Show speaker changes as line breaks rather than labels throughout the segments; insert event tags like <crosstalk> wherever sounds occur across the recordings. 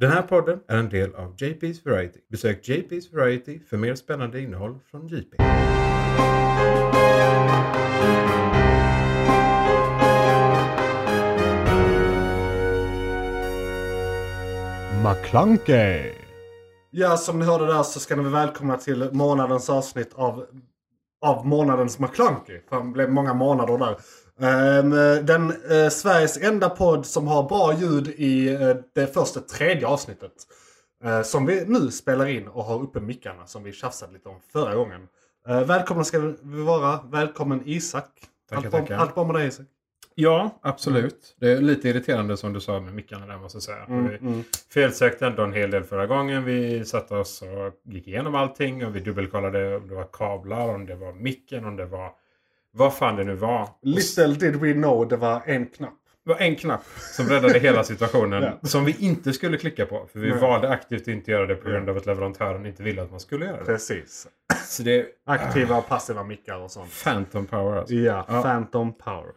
Den här podden är en del av JP's Variety. Besök JP's Variety för mer spännande innehåll från JP.
McClunkey.
Ja, som ni hörde där så ska ni välkomna till månadens avsnitt av, av månadens McClunky. För det blev många månader där. Ehm, den eh, Sveriges enda podd som har bra ljud i eh, det första tredje avsnittet. Eh, som vi nu spelar in och har uppe mickarna som vi tjafsade lite om förra gången. Välkomna ska vi vara. Välkommen Isak.
Tackar,
allt, bra-
tackar.
allt bra med dig Isak?
Ja, absolut. Det är lite irriterande som du sa med mickarna där måste jag säga.
Mm,
vi
mm.
felsökte ändå en hel del förra gången. Vi satte oss och gick igenom allting och vi dubbelkollade om det var kablar, om det var micken, om det var vad fan det nu var.
Little did we know det var en knapp.
Det var en knapp som räddade hela situationen. <laughs>
Ja.
Som vi inte skulle klicka på. För vi
Nej.
valde aktivt att inte göra det på grund av att leverantören inte ville att man skulle göra det.
Precis.
Så det är
Aktiva och passiva mickar och sånt.
Phantom power alltså.
Ja,
Ja.
Phantom Power.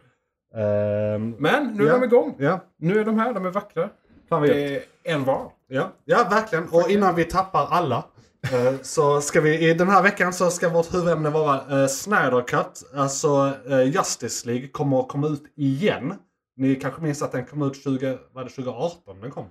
Ehm,
Men nu är
Ja.
de igång.
ja,
Nu är de här, de är vackra.
fan.
Det är en var.
Ja, ja, verkligen. Och innan vi tappar alla. Eh, så ska vi i den här veckan så ska vårt huvudämne vara uh, Snyder Cut. Alltså eh, Justice League kommer att komma ut igen. Ni kanske minns att den kom ut 20, var det 2018 den kom?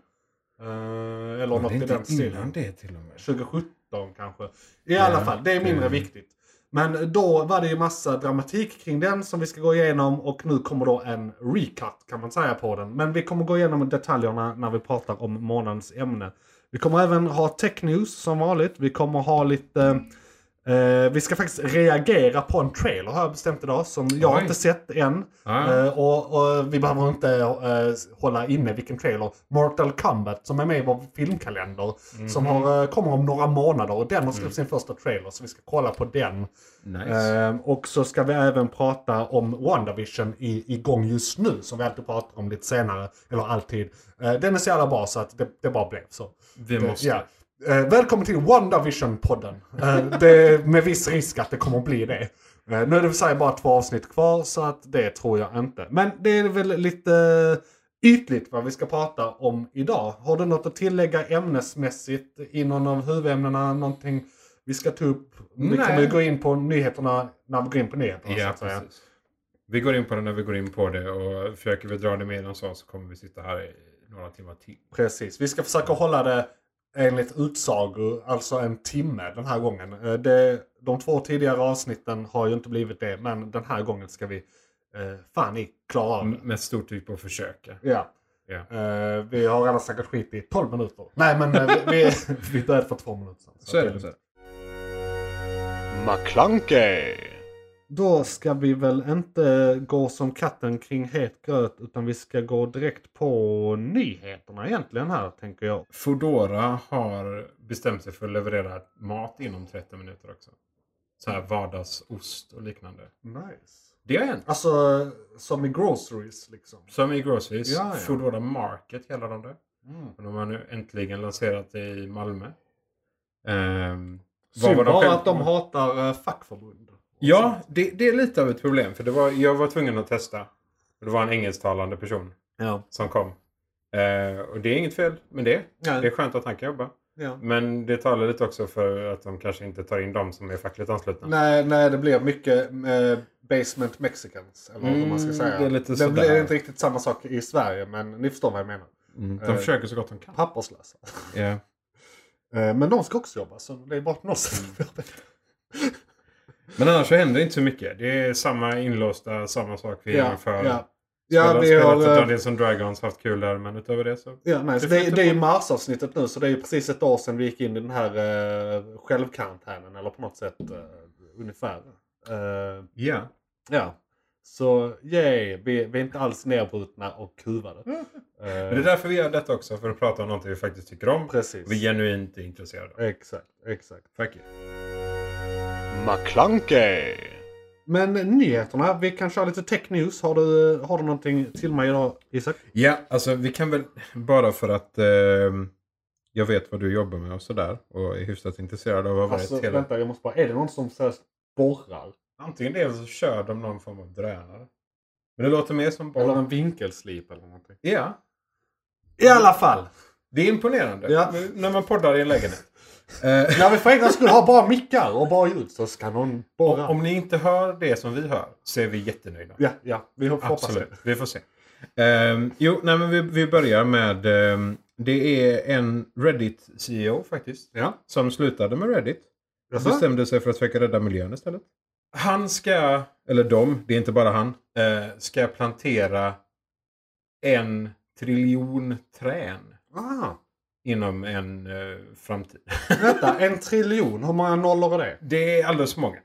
Eh, eller något i den stilen.
det till och med.
2017 kanske. I
Ja,
alla fall, det är mindre
mm.
viktigt. Men då var det ju massa dramatik kring den som vi ska gå igenom och nu kommer då en recut kan man säga på den. Men vi kommer gå igenom detaljerna när vi pratar om månadens ämne. Vi kommer även ha tech news som vanligt. Vi kommer ha lite... Eh, vi ska faktiskt reagera på en trailer har jag bestämt idag som jag
Oj.
inte sett än.
Ah.
Eh, och, och vi behöver inte eh, hålla inne vilken trailer. Mortal Kombat som är med i vår filmkalender. Som har, eh, kommer om några månader och den har släppt sin första trailer. Så vi ska kolla på den.
Nice.
Eh, och så ska vi även prata om WandaVision i, igång just nu. Som vi alltid pratar om lite senare. Eller alltid. Eh, den är så jävla bra så att det, det bara blev så.
Vi måste.
ja. Eh, välkommen till WandaVision-podden. Eh, det är med viss risk att det kommer att bli det. Eh, nu är det för sig bara två avsnitt kvar så att det tror jag inte. Men det är väl lite ytligt vad vi ska prata om idag. Har du något att tillägga ämnesmässigt i någon av huvudämnena? Någonting vi ska ta upp? Vi
Nej.
kommer ju gå in på nyheterna när vi går in på nyheterna. så
Ja, precis. Vi går in på det när vi går in på det och försöker vi dra det mer än så så kommer vi sitta här i några timmar till.
Precis. Vi ska försöka hålla det enligt utsago, alltså en timme den här gången. Eh, Det, de två tidigare avsnitten har ju inte blivit det, men den här gången ska vi eh, fan i klara av det.
Med stort tryck på att försöka.
Ja.
Ja.
Eh, vi har redan snackat skit i 12 minuter. Nej, men eh, vi, vi, <laughs> vi började för två minuter sedan.
Så är det. Så. är det.
McClunkey.
Då ska vi väl inte gå som katten kring het gröt, utan vi ska gå direkt på nyheterna egentligen här, tänker jag.
Foodora har bestämt sig för att leverera mat inom 30 minuter också. Så här vardagsost och liknande.
Nice.
Det har hänt.
Alltså, som i groceries liksom.
Som i Groceries.
Ja, ja.
Foodora Market kallar de det.
Mm.
De har nu äntligen lanserat det i Malmö. Vad
Synd
de
bara
själv-
att de hatar uh, fackförbund.
Ja, det, det är lite av ett problem. För det var, jag var tvungen att testa. Och det var en engelsktalande person
Ja.
som kom. Eh, och det är inget fel med det.
Nej.
Det är skönt att han kan jobba.
Ja.
Men det talar lite också för att de kanske inte tar in de som är fackligt anslutna.
Nej, nej, det blir mycket eh, basement mexicans. Eller vad man ska
Mm,
säga.
det är lite
det blir inte riktigt samma sak i Sverige, men ni förstår vad jag menar.
Mm, de
Eh,
försöker så gott de kan.
Papperslösa.
Ja. <laughs>
Eh, men de ska också jobba, så det är bara att någon att arbeta.
Men annars så händer inte så mycket. Det är samma inlåsta, samma sak vi
Ja,
genomför.
ja. Ja,
Spelat,
vi
spelat
har... eh,
Dungeons and Dragons, haft kul där. Men utöver det så...
Ja, nice.
Det
det, det är ju marsavsnittet nu, så det är ju precis ett år sedan vi gick in i den här uh, självkarantänen. Eller på något sätt eh, ungefär. Eh,
Ja.
ja. Så yay, vi, vi är inte alls nedbrutna och kuvade. Eh,
Men det är därför vi gör detta också. För att prata om någonting vi faktiskt tycker om.
Precis.
Och vi är genuint intresserade av.
Exakt, exakt.
You.
McClunkey.
Men nyheterna, vi kan köra lite tech news. Har du, har du någonting till mig idag Isak?
Ja, alltså vi kan väl bara för att ehm, jag vet vad du jobbar med och sådär. Och är hyfsat intresserad av att vara
Alltså,
hela...
vänta, jag måste bara... Är det någon som seriöst borrar?
Antingen det eller så kör de någon form av drönare. Men det låter mer som
Eller
boll.
en vinkelslip eller någonting?
Ja.
I alla fall.
Det är imponerande.
Ja.
När man poddar i en lägenhet. Eh,
När vi för en gångs skull har bara mickar och bara ljud så ska någon borra.
om ni inte hör det som vi hör så är vi jättenöjda.
Ja, ja. Vi hoppas
Absolut,
det.
vi får se. Ehm, jo, nej, men vi, vi börjar med... ehm, det är en Reddit-CEO faktiskt.
Ja.
Som slutade med Reddit.
Jaså?
bestämde sig för att försöka rädda miljön istället. Han ska, eller de, det är inte bara han, eh, ska plantera en triljon trän
Ah.
Inom en eh, framtid. <laughs>
Vänta, en triljon. Hur många nollor är det?
Det är alldeles för många.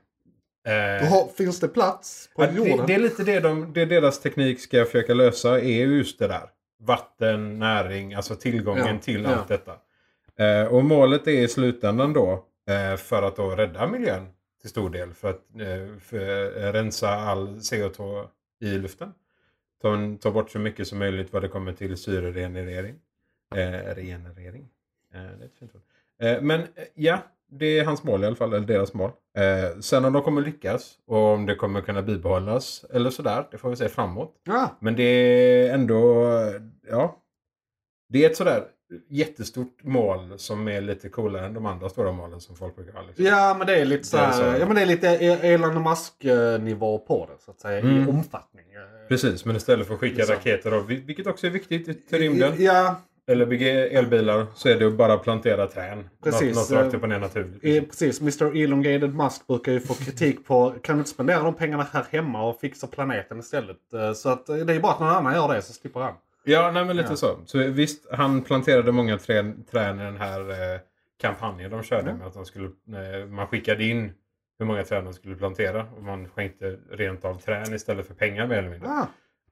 Eh,
Har, finns det plats på
Ja, det,
jorden?
det är lite det, de, det deras teknik ska försöka lösa. är just det där. Vatten, näring, alltså tillgången
Ja,
till
ja.
allt detta. Eh, och målet är i slutändan då eh, för att då rädda miljön till stor del. För att eh, för, eh, rensa all CO2 i luften. Ta, ta bort så mycket som möjligt vad det kommer till syrerenerering. Eh, regenerering. Eh, det är ett fint ord. Eh, men eh, ja, det är hans mål i alla fall, eller deras mål. Eh, sen om de kommer lyckas och om det kommer kunna bibehållas eller sådär, det får vi se framåt.
Ja.
Men det är ändå, ja. Det är ett sådär jättestort mål som är lite coolare än de andra stora målen som folk brukar ha. Liksom.
ja, men det är lite så
Det är
här,
så.
Ja, men det är lite Elon Musk-nivå på det så att säga. I
Mm.
omfattning.
Precis, men istället för att skicka
Så.
raketer, och, vilket också är viktigt till rymden,
Ja,
eller bygga elbilar, så är det att bara plantera trän.
Precis.
Något, något rakt upp och ner naturligt.
eh, precis. Mr Elongated Musk brukar ju få kritik på kan du inte spendera de pengarna här hemma och fixa planeten istället? Eh, Så att eh, det är bara att någon annan gör det så slipper han.
Ja, nej, men lite
Ja.
så. Så visst, han planterade många trän, trän i den här eh, kampanjen de körde
Mm.
med att de skulle, eh, man skickade in hur många träd de skulle plantera och man skänkte rent av trän istället för pengar mer eller mindre.
Ah,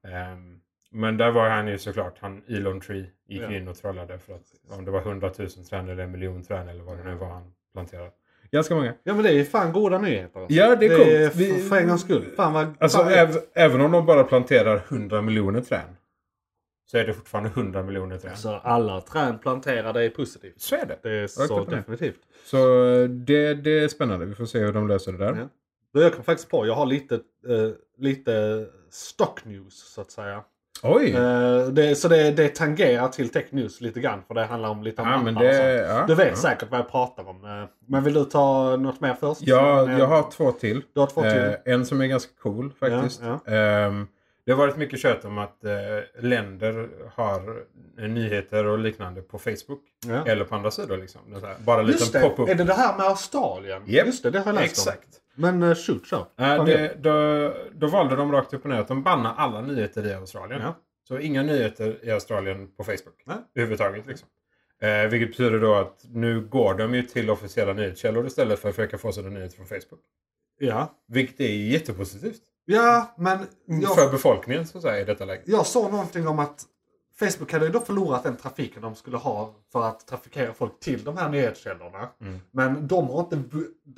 Ehm, men där var han ju såklart, han Elon Tree gick
Ja.
in och trollade för att om det var 100 000 träd eller en miljon träd eller vad det nu var han planterade. Ganska många.
ja men det är ju fan goda nyheter. Alltså.
Ja, det är coolt.
för,
Vi-
för en gångs skull. Fan vad...
Alltså
fan,
äv, även om de bara planterar 100 miljoner träd så är det fortfarande 100 miljoner träd.
Så alla träd planterade är positivt.
Så är det.
Det är så definitivt.
Så det, det är spännande. Vi får se hur de löser det där.
Ja. Då Jag kom faktiskt på, jag har lite, eh, lite stock news så att säga.
Oj!
Eh, det, så det, det tangerar till tech news lite grann för det handlar om lite om
ja, men
appar och sånt.
det, ja,
Du vet
ja.
säkert vad jag pratar om. eh, Men vill du ta något mer först?
Ja,
eh,
jag har två till.
Du har två till?
Eh, en som är ganska cool faktiskt.
Ja,
Ehm, det har varit mycket kött om att eh, länder har eh, nyheter och liknande på Facebook.
Ja.
Eller på andra sidor liksom. Det bara en liten
det,
pop-up.
är det det här med Australien?
Japp.
Just det, det har jag läst om. Men uh, shoot, kör.
Eh,
Fan,
det, då, då valde de rakt upp och ner att de bannar alla nyheter i Australien.
Ja.
Så inga nyheter i Australien på Facebook.
Nej.
Överhuvudtaget. Liksom. Eh, vilket betyder då att nu går de ju till officiella nyhetskällor istället för att försöka få sina nyheter från Facebook.
Ja.
Vilket är jättepositivt.
ja, men jag,
För befolkningen så att säga i detta läget.
jag såg någonting om att Facebook hade ju då förlorat den trafiken de skulle ha för att trafikera folk till de här nyhetskällorna.
Mm.
Men de har inte,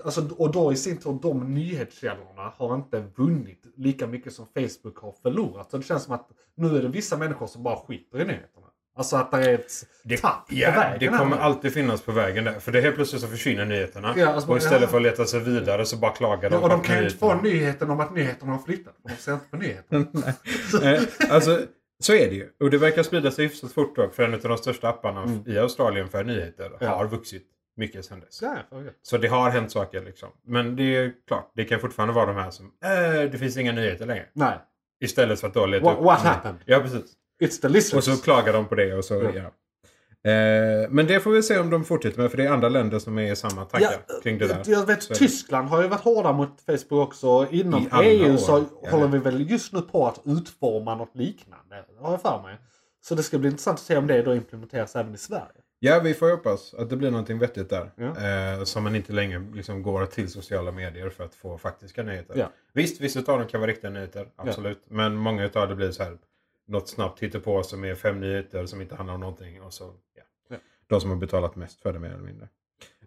alltså, och då i sin tur de nyhetskällorna har inte vunnit lika mycket som Facebook har förlorat. Så det känns som att nu är det vissa människor som bara skiter i nyheterna. Alltså att det är ett
Det,
tapp på
ja,
vägen.
det
här
kommer
nu.
alltid finnas på vägen där. För det helt plötsligt så försvinner nyheterna.
Ja, alltså,
och istället
ja.
för att leta sig vidare så bara klagar de
Ja, och de kan ju inte få nyheten om att nyheterna har flyttat. De ser inte på nyheterna. <laughs>
Eh, alltså, så är det ju. Och det verkar sprida sig hyfsat fort dock. För en av de största apparna
Mm.
i Australien för nyheter
Ja.
har vuxit mycket sedan dess.
Ja.
Så det har hänt saker liksom. Men det är klart, det kan fortfarande vara de här som äh, det finns inga nyheter längre.
Nej.
Istället för att då leta
What,
upp...
what happened?
Ja, precis.
It's the listeners.
Och så klagar de på det och så,
Ja.
ja. Eh, men det får vi se om de fortsätter med. För det är andra länder som är i samma tankar kring det där.
Jag vet,
Så.
Tyskland har ju varit hårda mot Facebook också. Inom EU
år.
så
Ja.
håller vi väl just nu på att utforma något liknande. Har jag för mig. Så det ska bli intressant att se om det då implementeras även i Sverige.
Ja, vi får hoppas att det blir någonting vettigt där.
Ja.
Eh, som man inte längre liksom går till sociala medier för att få faktiska nyheter.
Ja.
Visst, vissa av dem kan vara riktiga nyheter. Absolut. Men många av det blir så här. Något snabbt hittepå som är fem nyheter som inte handlar om någonting. Och så, ja.
Ja.
De som har betalat mest för det mer eller mindre.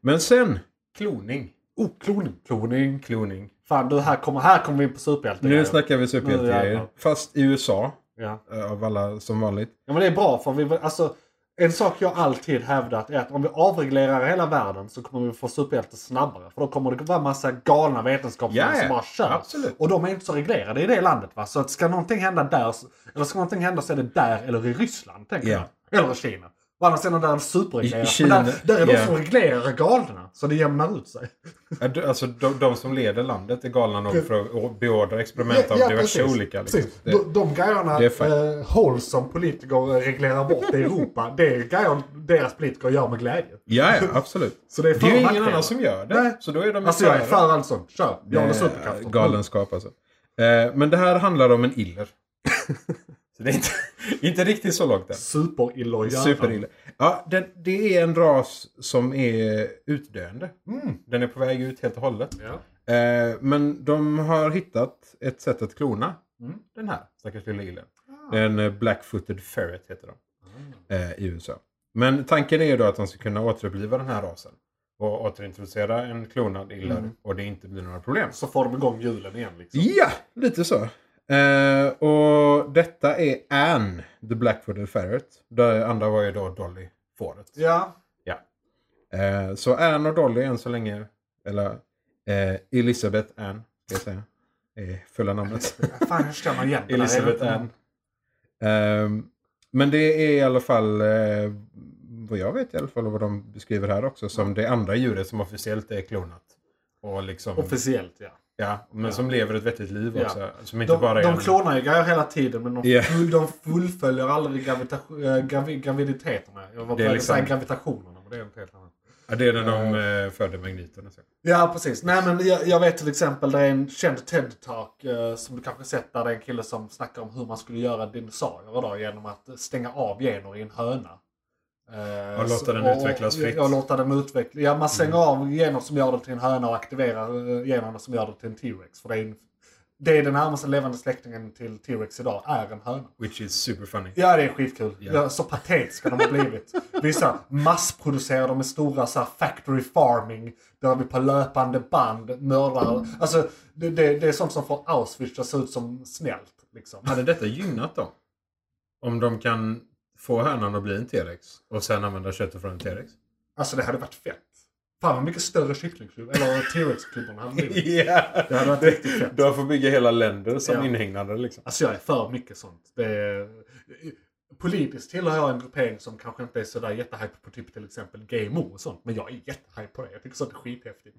Men sen, kloning.
Oh, kloning. Kloning.
Kloning.
Fan du, här kommer, här kommer vi in på superhjälte.
Nu snackar vi superhjältegrejer. Fast i USA,
Ja.
eh, av alla som vanligt.
ja, men det är bra för vi, alltså, en sak jag alltid hävdat är att om vi avreglerar hela världen så kommer vi få superhjälte snabbare. För då kommer det vara massa galna vetenskapsmän
ja.
som bara kör.
Absolut.
Och de är inte så reglerade i det landet. Va? Så att ska någonting hända där, eller ska någonting hända så är det där eller i Ryssland. Tänker
Ja.
jag. Eller i Kina. Å andra sidan där är det.
I Kina-
Men där, där är de
ja.
som reglerar galna. Så det jämnar ut sig.
Ja, Alltså de, de som leder landet är galna nog för att beordra experiment av diverse
precis.
olika. Liksom.
Precis. De, de grejerna eh, håll som politiker reglerar bort i Europa. Det är grejer deras politiker gör med glädje.
ja, ja, absolut. <laughs>
Så det är
Det är ju ingen annan som gör det.
Nej.
Så då är de
Alltså jag är för allt sånt. Kör. Jag
Eh,
superkrafter.
Galenskap alltså. Eh, men det här handlar om en iller. <laughs> så det är inte, <laughs> inte riktigt så långt än.
Superillojal.
Superiller. Ja, det, det är en ras som är utdöende.
Mm.
Den är på väg ut helt och hållet.
Ja.
Eh, men de har hittat ett sätt att klona
Mm.
den här stackars lilla illen. Det är en eh, Black-footed ferret heter de. Eh, I USA. Men tanken är ju då att de ska kunna återuppliva den här rasen. Och återintroducera en klonad iller.
Mm.
Och det inte blir några problem.
Så får de igång hjulen igen liksom.
Ja, lite så. Eh, och detta är Anne, the Black-footed ferret. Det andra var ju då Dolly, fåret.
Ja.
Eh, så Anne och Dolly än så länge, eller eh, Elizabeth Anne, ska jag säga. Är fulla namnet. <laughs>
Fan, känner igen det där.
Elizabeth Anne. Ehm, men det är i alla fall, eh, vad jag vet i alla fall, vad de beskriver här också, som det andra djuret som officiellt är klonat. Och liksom,
Officiellt ja.
Ja, men
Ja.
som lever ett vettigt liv
Ja.
också. Som inte
De,
bara är
de
en-
klonar ju grejer hela tiden men de,
Ja.
full, de fullföljer aldrig gravita- äh, gravi, graviditeterna. Jag var på väg
liksom-
säga gravitationerna men det är inte helt annat.
Ja, det är när de eh, födde magneten. så.
Ja precis. Nej men jag, jag vet till exempel det är en känd TED-talk eh, som du kanske sett där det är en kille som snackar om hur man skulle göra dinosaurier då genom att stänga av gener i en höna. Eh,
Och låta den utvecklas fritt.
Ja, låta den utvecklas. Ja, man stänger
Mm.
av gener som gör det till en höna och aktiverar eh, generna som gör det till en T-Rex. För det är, en, det är den närmaste levande släktingen till T-Rex idag, är en höna.
Which is super funny.
Ja, det är skitkul.
Ja.
Ja. så patetiska de har blivit. <laughs> Vissa massproducerar dem med stora så här, factory farming. Där vi på löpande band mördar. Alltså, det, det, det är sånt som får Auschwitz att se ut som snällt. Liksom.
Hade detta gynnat dem? Om de kan få hönan att bli en T-rex och sen använda köttet från en T-rex?
Alltså det hade varit fett. Fan vad mycket större kycklingklubb, eller T-Rex-klubborna hade blivit. <laughs>
Ja!
Det hade varit riktigt fett.
Du får bygga hela länder som
Ja.
inhägnader liksom.
Alltså jag är för mycket sånt. Det är... Politiskt tillhör jag en gruppering som kanske inte är sådär jättehype på typ till exempel GMO och sånt. Men jag är jättehype på det. Jag tycker sånt är skithäftigt.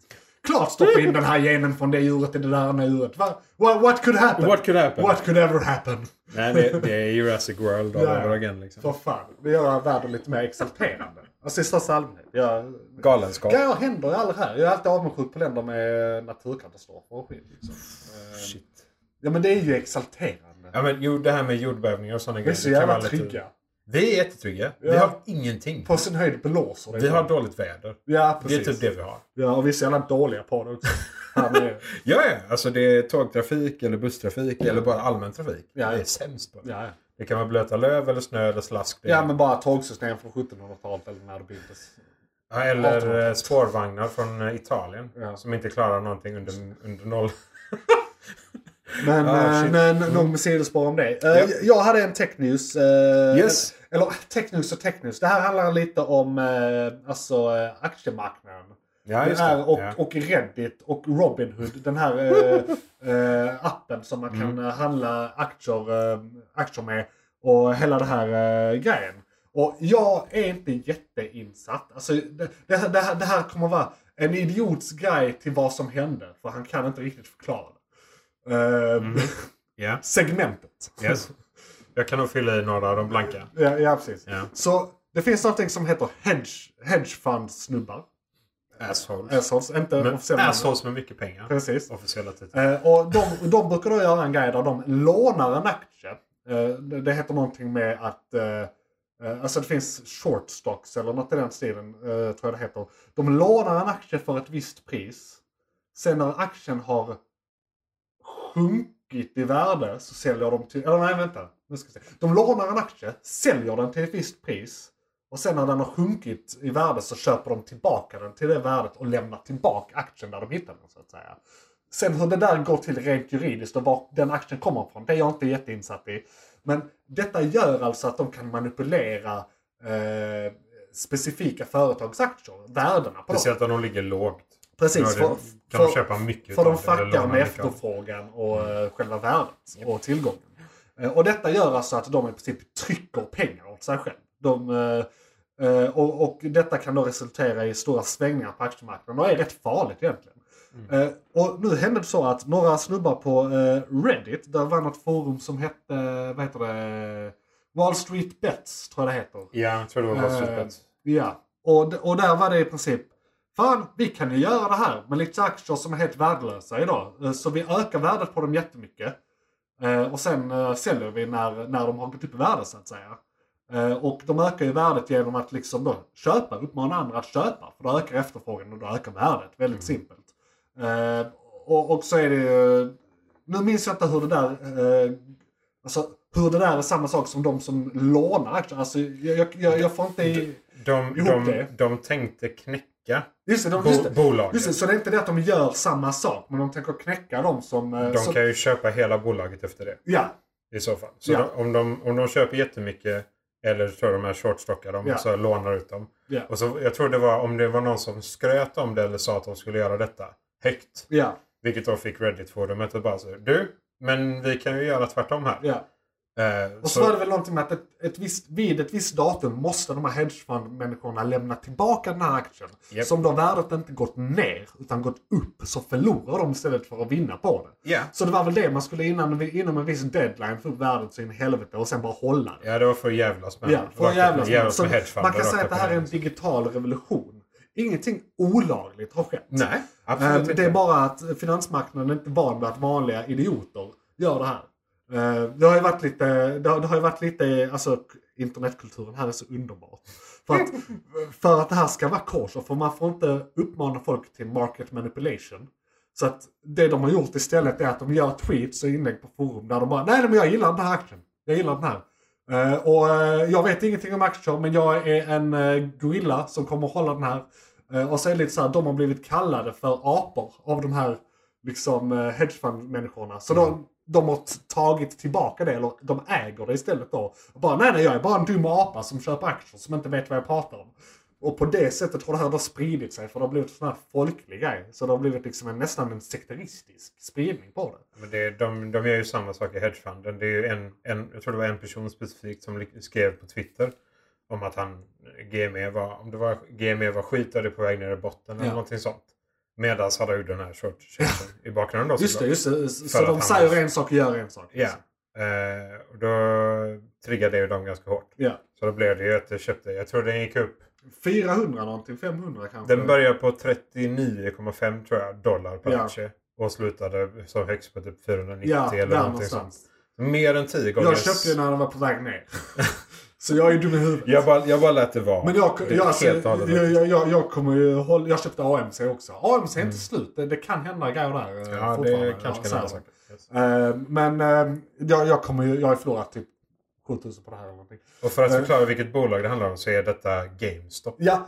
Klart stoppa in den här genen från det djuret i det där andra djuret. Va? What, what could happen?
What could happen?
What could ever happen?
Nej, det, det är Jurassic World all over again liksom.
För fan. Det gör världen lite mer exalterande. Alltså i största allmänhet. Jag...
Galenskap.
Grejer händer ju aldrig här. Jag är alltid avundsjuk på länder med naturkatastrofer och skit. Liksom. Eh,
Shit.
Ja men det är ju exalterande.
Ja men jo, det här med jordbävningar och sådana
Vi är
grejer.
så
det
jävla trygga.
Vi är jättetrygga. Vi
Ja.
har ingenting.
På sin höjd blåser det.
Vi har dåligt väder.
Ja,
Det är
precis.
typ det vi har.
Ja, och vi är så jävla dåliga på det också. <laughs>
Ja, ja. Alltså det är tågtrafik eller busstrafik eller bara allmän trafik.
Ja,
Det
ja.
är sämst på det.
ja,
Det kan vara blöta löv eller snö eller slask. Det är-
ja, men bara tågsystem från 1700-talet eller när det byggdes.
Ja, eller
1800-talet.
eh, spårvagnar från eh, Italien.
Ja.
Som inte klarar någonting under, under noll. <laughs>
Men,
Ah,
eh, men nog med sidospår om det. Eh,
Ja.
Jag hade en technews. Uh,
Yes.
Eller technews och technews. Det här handlar lite om alltså, eh, aktiemarknaden.
Ja,
det är, och,
ja.
och Reddit och Robinhood. Den här eh, eh, appen som man kan
Mm.
eh, handla aktier, eh, aktier med. Och hela det här eh, grejen. Och jag är inte jätteinsatt. Alltså, det, det, här- det, här, det här kommer vara en idiots grej till vad som hände. För han kan inte riktigt förklara det. Eh,
Mhm. Ja, <laughs>
Segmentet.
yes. Jag kan nog fylla i några av de blanka.
ja, ja, precis.
Ja.
Så det finns någonting som heter hedge, hedge fund snubbar.
Assholes.
Assholes, inte
Men
officiella.
assholes med mycket pengar.
Precis.
Officiella titlar.
Eh, och de, de brukar då göra en grej där de lånar en aktie. Eh, det, det heter någonting med att eh, eh, Alltså det finns short stocks eller något i den stilen. Eh, tror jag det heter. De lånar en aktie för ett visst pris. Sen när aktien har sjunkit i värde så säljer de till... Eller nej vänta. Nu ska vi se. De lånar en aktie, säljer den till ett visst pris. Och sen när den har sjunkit i värde så köper de tillbaka den till det värdet och lämnar tillbaka aktien där de hittade den så att säga. Sen hur det där går till rent juridiskt och var den aktien kommer ifrån, det är jag inte jätteinsatt i. Men detta gör alltså att de kan manipulera eh, specifika företags aktier, värdena på dem.
Speciellt om de ligger lågt.
Precis, för,
kan de
för,
köpa mycket
för de fuckar med efterfrågan och eh, själva värdet och tillgången. Eh, och detta gör alltså att de i princip trycker pengar åt sig själv. De, eh, och, och detta kan då resultera i stora svängningar på aktiemarknaden och är rätt farligt egentligen. Eh, och nu hände det så att några snubbar på Reddit, där var något forum som hette, vad heter det, Wall Street Bets tror jag det heter.
Ja, jag tror det var Wall Street Bets.
Ja, och, och där var det i princip Fan, vi kan ju göra det här med lite aktier som är helt värdelösa idag. Eh, Så vi ökar värdet på dem jättemycket. Eh, Och sen eh, säljer vi när, när de har gått upp i värde så att säga. Och de ökar ju värdet genom att liksom då köpa, uppmana andra att köpa. För då ökar efterfrågan och då ökar värdet. Väldigt simpelt. Eh, Och, och så är det ju... Nu minns jag inte hur det där... Alltså hur det där är samma sak som de som lånar aktier. Alltså jag, jag, jag, får inte...
De,
ihop
de,
det.
de tänkte knäcka
Just det, de, just det.
bolaget.
Just det, så det är inte det att de gör samma sak, men de tänker knäcka dem som... eh,
De
som
kan ju köpa hela bolaget efter det.
Ja,
I så fall. Så
Ja.
de, om, de, om de köper jättemycket eller tror de här shortstockar dem
Ja.
så lånar ut dem.
ja,
Och så, jag tror det var om det var någon som skröt om det eller sa att de skulle göra detta högt.
ja,
Vilket då fick Reddit-forumet att bara säga Du, men vi kan ju göra tvärtom här.
ja.
Eh,
Och så, var det väl någonting med att ett, ett visst, vid ett visst datum måste de här hedgefund-människorna lämna tillbaka den här aktien.
Japp.
Som då värdet inte gått ner, utan gått upp. Så förlorar de istället för att vinna på det.
Ja.
Så det var väl det man skulle innan, inom en viss deadline få upp värdet så in i helvete och sen bara hålla det.
ja, det var för att jävlas med
Ja, för att jävlas med. Så Man kan säga att det här är en digital revolution. Ingenting olagligt har skett.
Nej,
Eh,
absolut inte.
Det är bara att finansmarknaden är inte van vid att vanliga idioter gör det här. Eh, Det har ju varit lite, det har, det har ju varit lite, alltså internetkulturen här är så underbart. För att, <laughs> för att det här ska vara kosher, för man får inte uppmana folk till market manipulation. Så att det de har gjort istället är att de gör tweets och inlägg på forum där de bara Nej men jag gillar den här aktien. Jag gillar den här. Eh, och eh, jag vet ingenting om aktier men jag är en uh, gorilla som kommer att hålla den här. Och så är det lite så här, de har blivit kallade för apor av de här liksom uh, hedgefund-människorna. Så de, de har tagit tillbaka det, eller de äger det istället då. Och bara nej nej jag är bara en dum apa som köper aktier som inte vet vad jag pratar om. Och på det sättet har det här då spridit sig för det har blivit en sån här folklig grej. Så det har blivit liksom en, nästan en sekteristisk spridning på det.
Men det, de, de gör ju samma sak i hedgefunden. Det är ju en, en, jag tror det var en person specifikt som skrev på Twitter om att han, GME var, om det var GME var skit och det är på väg ner i botten eller
Ja.
någonting sånt. Medan han gjorde den här short i bakgrunden då
Just det, just det. Så de
han
säger
har-
en sak och gör en sak.
Ja. Eh, och då triggade ju dem ganska hårt.
ja.
Så då blev det ju att jag köpte, jag tror den gick upp.
400 någonting, 500 kanske.
Den började på 39,5 tror jag dollar per
Ja.
aktie. Och slutade som högst på typ 490
Ja,
eller någonting sånt. Mer än 10 gånger.
Jag köpte ju när den var på väg ner. <laughs> så jag är dum i huvudet.
Jag bara, jag bara lät det vara.
Men jag, jag, alltså, jag, jag, jag, kommer ju hålla, Jag köpte AMC också. AMC är inte slut. Det, det kan hända grejer där eh,
Mm. Ja,
fortfarande.
det kanske kan hända. Yes.
Eh, Men eh, jag, jag kommer ju, jag har förlorat typ 7000 på det här eller någonting.
Och för att förklara vilket bolag det handlar om så är detta GameStop.
Ja,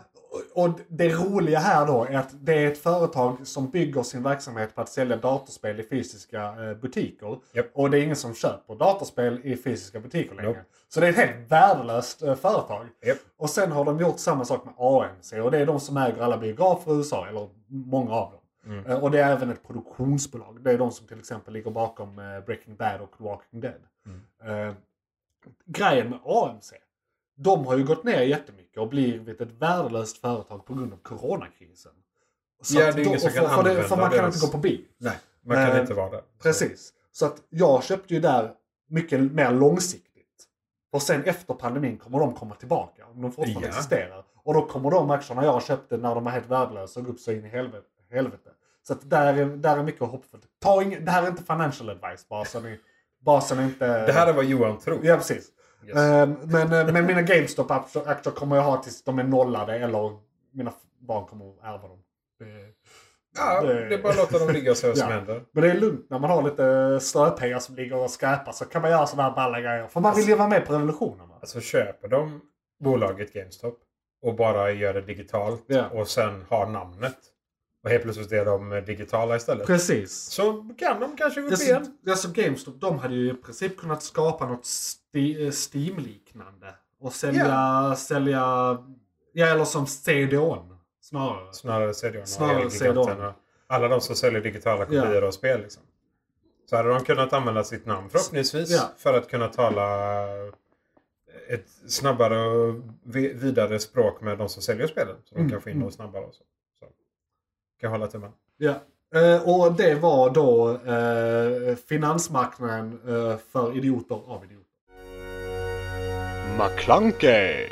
och- det roliga här då är att det är ett företag som bygger sin verksamhet på att sälja datorspel i fysiska eh, butiker.
Japp.
Och det är ingen som köper datorspel i fysiska butiker längre.
Nope.
Så det är ett helt värdelöst eh, företag.
Japp.
Och sen har de gjort samma sak med AMC och det är de som äger alla biografer i USA, eller många av dem.
Mm.
Eh, Och det är även ett produktionsbolag. Det är de som till exempel ligger bakom Breaking Bad och Walking Dead.
Mm.
Grejen med AMC, de har ju gått ner jättemycket och blivit ett värdelöst företag på grund av coronakrisen. Så
Ja, det är ingen som kan
för, det,
använda
för man kan
deras-
inte gå på bio.
Nej, man kan
Eh,
inte vara där.
Precis. Så att jag köpte ju där mycket mer långsiktigt. Och sen efter pandemin kommer de komma tillbaka. Om de fortfarande
Ja.
existerar. Och då kommer de aktierna jag köpte när de var helt värdelösa gå upp så in i helvete. helvete. Så att där är, där är mycket hoppfullt. Ta ing, det här är inte financial advice bara så ni, bara så ni inte...
Det här är vad Johan tror.
Ja, precis.
Yes.
Ehm, men, eh, men mina GameStop-aktier kommer jag ha tills de är nollade eller mina barn kommer att ärva dem.
Ja,
det-
det är bara att låta dem ligga se vad som <laughs>
Ja.
händer.
men det är lugnt när man har lite ströpengar som ligger och skräpar så kan man göra sådana här balla grejer. För man vill ju vara med på revolutionen. Va?
Alltså köper de bolaget GameStop och bara gör det digitalt
Ja.
och sen har namnet och helt plötsligt är de digitala istället.
Precis.
Så kan de kanske gå upp
Alltså,
igen.
alltså GameStop, de hade ju i princip kunnat skapa något Steam-liknande. Och sälja, sälja, ja eller som CD-ON snarare.
Snarare CD-ON
Snarare CD-ON.
alla de som säljer digitala kopior av spel. Liksom. Så hade de kunnat använda sitt namn förhoppningsvis
Ja.
för att kunna tala ett snabbare och vi- vidare språk med de som säljer spelen. Så de
Mm,
kan få in dem snabbare och så. så. Kan jag hålla tummen.
Ja. Eh, och det var då eh, finansmarknaden eh, för idioter av idioter.
McClunkey.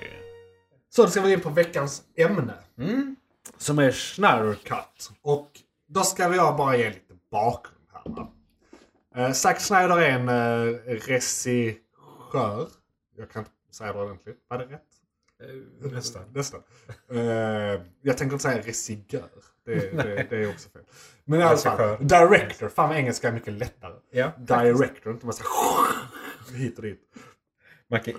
Så då ska vi in på veckans ämne.
Mm.
Som är Schneider Cut. Och då ska jag bara ge lite bakgrund här. Va? Eh, Zack Snyder är en eh, regissör. Jag kan inte säga det ordentligt. Var det rätt?
Eh, Nästan.
Nästan. Eh, jag tänker inte säga resigör. Det, <laughs> det, det är också fel. Men i alla fall.
Regissör.
Director. Fan vad engelska är mycket lättare.
Ja,
Director. Inte massa <laughs> hit och dit.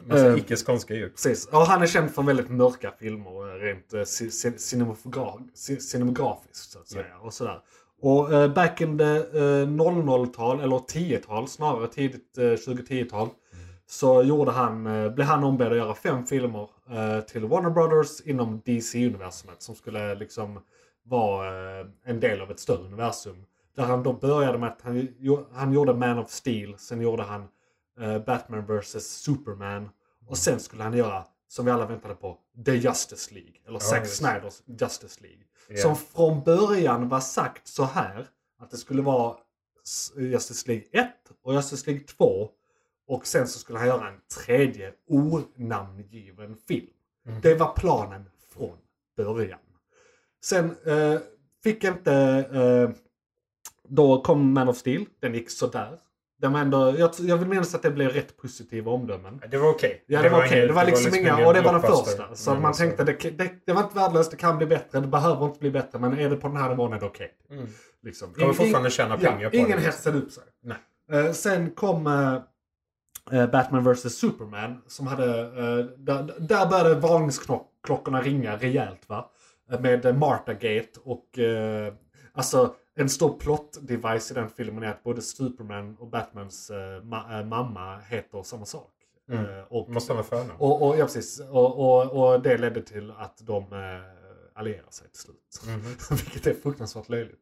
Massa,
Eh.
icke skånska ljud.
Precis. Och han är känd för väldigt mörka filmer eh, rent eh, ci- ci- cinemogra- ci- cinematografiskt så att säga. Och sådär. Och back in the eh, 00-tal, eller 10-tal snarare, tidigt eh, 2010-tal. Så gjorde han, blev han ombedd att göra fem filmer till Warner Brothers inom DC-universumet. Som skulle liksom vara en del av ett större universum. Där han då började med att han, han gjorde Man of Steel, sen gjorde han Batman vs Superman. Och sen skulle han göra, som vi alla väntade på, The Justice League. Eller Zack
det.
Snyders Justice League.
Ja.
Som från början var sagt så här. Att det skulle vara Justice League 1 och Justice League 2. Och sen så skulle han göra en tredje onamngiven film.
Mm.
Det var planen från början. Sen eh, fick inte... Eh, då kom Man of Steel. Den gick sådär. Var ändå, jag, jag vill minnas att det blev rätt positiva omdömen.
Det var okej.
Ja, det, var okej.
inget-
Det var liksom inga, och det var den första. Så man
alltså-
tänkte, det, det, det var inte värdelöst, det kan bli bättre, det behöver inte bli bättre, men är det på den här nivån är det okej.
Mm.
Liksom.
Kommer fortfarande tjäna pengar
ja,
på
Ingen
det.
hetsade upp sig.
Nej.
Eh, sen kom eh, Batman vs Superman. Som hade, där, där började varningsklockorna ringa rejält va. Med eh, Martha Gate och alltså en stor plot-device i den filmen är att både Superman och Batmans eh, ma- eh, mamma heter samma sak.
Mm.
Eh, och,
Måste ha förnamn.
och, och, ja, precis. Och, och, och det ledde till att de allierade sig till slut.
Mhm. <laughs>
Vilket är fruktansvärt löjligt.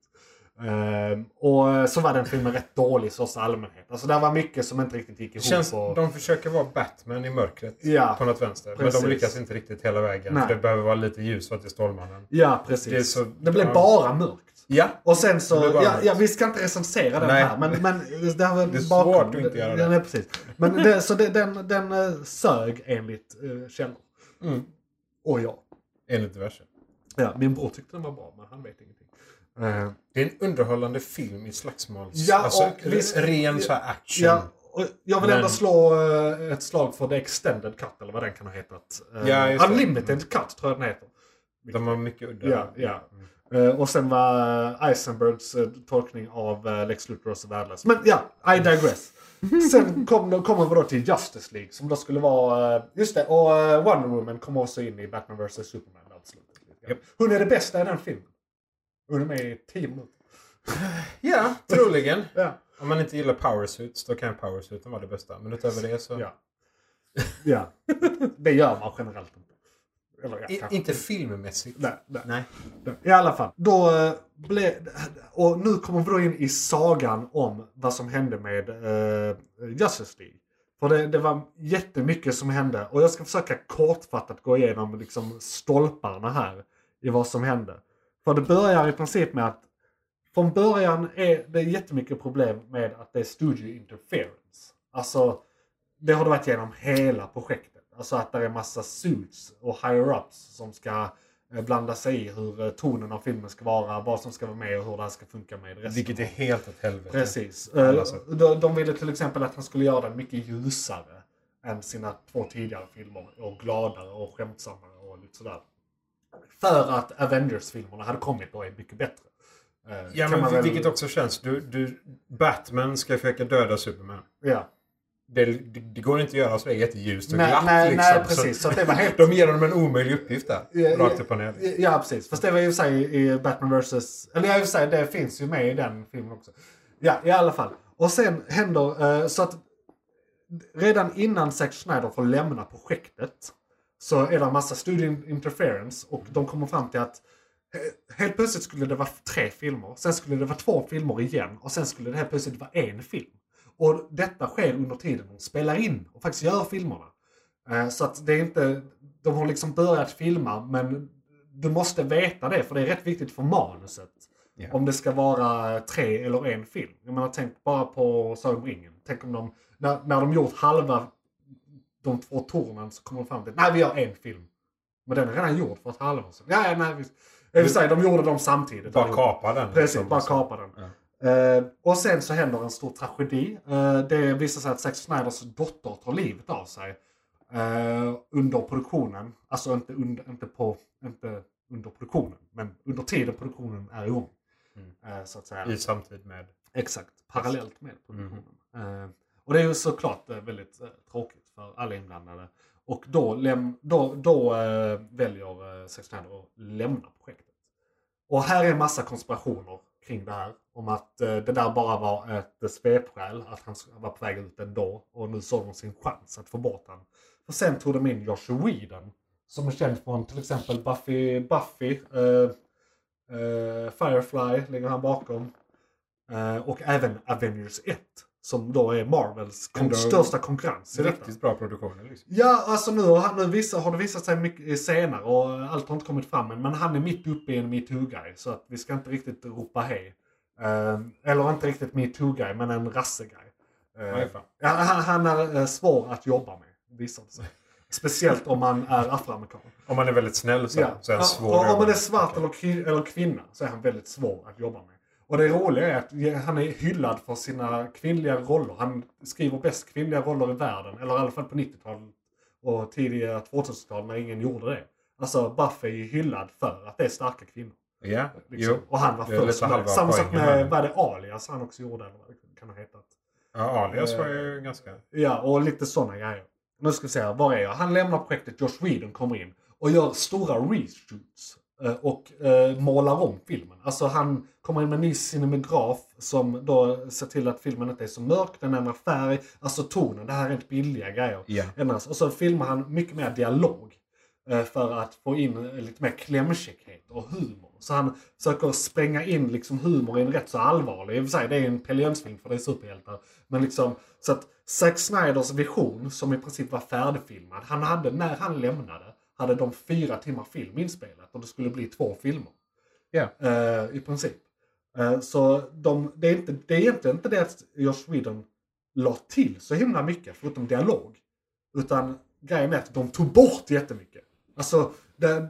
Ehm, och så var den filmen rätt dålig i största allmänhet. Alltså där var mycket som inte riktigt gick
Det
ihop.
känns,
och...
de försöker vara Batman i mörkret.
Ja.
På något vänster.
Precis.
Men de lyckas inte riktigt hela vägen. Det behöver vara lite ljus för att det är Stålmannen.
Ja, precis.
Det så-
det blev bara mörkt.
Ja.
Och sen så, ja, ja, vi ska inte recensera den
Nej.
här. Men, men det, här var
Det är
bakom-
svårt att inte göra det.
Nej, precis. Men det, så det, den, den eh, sög enligt uh, källor.
Mm.
Och jag.
Enligt diverse.
Ja, min bror tyckte den var bra, men han vet ingenting. Eh,
Det är en underhållande film i slagsmåls...
Ja,
alltså,
och visst-
ren så action.
Ja, och jag vill
Men-
ändå slå eh, ett slag för The Extended Cut, eller vad den kan ha hetat. Eh,
Ja, just det.
Unlimited Cut tror jag den heter.
De har mycket udda.
Ja, ja. Eh, och sen var eh, Eisenbergs eh, tolkning av uh, Lex Luthor så värdelös. Men ja, I digress. Sen kom, kommer vi då till Justice League som då skulle vara... eh, just det, och Wonder Woman kommer också in i Batman vs Superman.
Japp.
Hon är det bästa i den filmen. Hon är med i 10 minuter. <sighs>
Ja, troligen. <laughs>
Ja.
Om man inte gillar powersuits då kan powersuiten vara det bästa. Men utöver det så...
Ja. ja. Det gör man generellt inte. Eller ja,
I, inte filmmässigt.
Nej, nej.
Nej.
I alla fall. Då eh, blev... Och nu kommer vi då in i sagan om vad som hände med eh, Justice League. För det, det var jättemycket som hände. Och jag ska försöka kortfattat gå igenom liksom stolparna här. I vad som hände. För det börjar i princip med att från början är det jättemycket problem med att det är studio interference. Alltså, det har det varit genom hela projektet. Alltså att det är massa suits och higher-ups som ska eh, blanda sig i hur eh, tonen av filmen ska vara, vad som ska vara med och hur det här ska funka med resten.
Vilket är helt åt helvete.
Precis. Eh. De, de ville till exempel att han skulle göra den mycket ljusare än sina två tidigare filmer. Och gladare och skämtsammare och lite sådär. För att Avengers-filmerna hade kommit och är mycket bättre.
Ja, men
väl-
vilket också känns. Du, du, Batman ska försöka döda Superman.
Ja.
Det, det, går inte att göra så det är jätteljust och
Nej,
glatt.
nej,
liksom.
nej, precis. Så att det var helt... <laughs>
De ger honom en omöjlig uppgift där.
Ja,
rakt upp och ner.
Ja, precis. Fast det var ju sig i Batman vs... Eller ja, i och för sig, det finns ju med i den filmen också. Ja, i alla fall. Och sen händer... eh, så att redan innan Zack Snyder får lämna projektet så är det en massa studio interference och de kommer fram till att eh, helt plötsligt skulle det vara tre filmer. Sen skulle det vara två filmer igen och sen skulle det helt plötsligt vara en film. Och detta sker under tiden de spelar in och faktiskt gör filmerna. Eh, så att det är inte, de har liksom börjat filma men du måste veta det för det är rätt viktigt för manuset.
Ja.
Om det ska vara tre eller en film. Jag menar tänk bara på Sagan om ringen. Tänk om de, när, när de gjort halva de två tornen så kommer de fram till nej vi gör en film. Men den är redan gjord för ett halvår sedan. Ja, ja, nej, vi, jag vill säga, de gjorde dem samtidigt.
Bara kapa den.
Precis,
liksom,
bara
så.
kapa den.
Ja.
Eh, och sen så händer en stor tragedi. Eh, det visar sig att Zack Snyders dotter tar livet av sig. eh, under produktionen. Alltså inte, under, inte, på, inte under produktionen. Men under tiden produktionen är igång.
Mm.
Eh, så att säga.
I samtid med...
Exakt, parallellt med
Mm.
produktionen. Eh, och det är ju såklart väldigt tråkigt för alla inblandade. Och då, läm- då, då väljer eh, Zack Snyder att lämna projektet. Och här är en massa konspirationer kring det här. Om att eh, det där bara var ett eh, svepskäl, att han var på väg ut ändå. Och nu såg de sin chans att få bort honom. För sen tog de in Josh Whedon. Som är känd från till exempel Buffy, Buffy eh, eh, Firefly ligger han bakom. Eh, och även Avengers 1. Som då är Marvels kon- största konkurrens i detta.
Riktigt bra produktioner liksom.
Ja, alltså nu, har nu vissa, har det visat sig mycket senare och allt har inte kommit fram än. Men han är mitt uppe i en metoo-guy. Så att vi ska inte riktigt ropa hej. Eh, eller inte riktigt metoo-guy, men en rasse-guy. Eh, ja, han, han är eh, svår att jobba med, visar det sig. Speciellt om man är afroamerikan.
Om man är väldigt snäll så,
Ja.
så är han svår att
om man är svart eller, eller kvinna så är han väldigt svår att jobba med. Och det roliga är att han är hyllad för sina kvinnliga roller. Han skriver bäst kvinnliga roller i världen. Eller i alla fall på 90-talet och tidiga 2000-tal när ingen gjorde det. Alltså Buffy är hyllad för att det är starka kvinnor.
Ja,
Liksom.
jo.
Och han var först med. Samma sak med, vad det Alias han också gjorde. Eller vad det kan ha hetat.
Ja, Alias
Eh,
var ju ganska...
Ja, och lite sådana grejer. Nu ska vi se, här, var är jag? Han lämnar projektet, Josh Whedon kommer in och gör stora reshoots. Eh, Och eh, målar om filmen. Alltså han kommer in med en ny cinematograf som då ser till att filmen inte är så mörk, den ändrar färg. Alltså tonen, det här är inte billiga grejer. Ändras. Och så filmar han mycket mer dialog. eh, För att få in lite mer klämkäckhet och humor. Så han försöker spränga in liksom humor i en rätt så allvarlig. I och för sig, det är en Pelle för det är superhjältar. Men liksom, så att Zack Snyders vision, som i princip var färdigfilmad. Han hade, när han lämnade, hade de fyra timmar film inspelat. Och det skulle bli två filmer.
Ja.
Eh, I princip. Eh, så de, det, är inte, det är egentligen inte det att Josh Whedon la till så himla mycket, förutom dialog. Utan grejen är att de tog bort jättemycket. Alltså, det,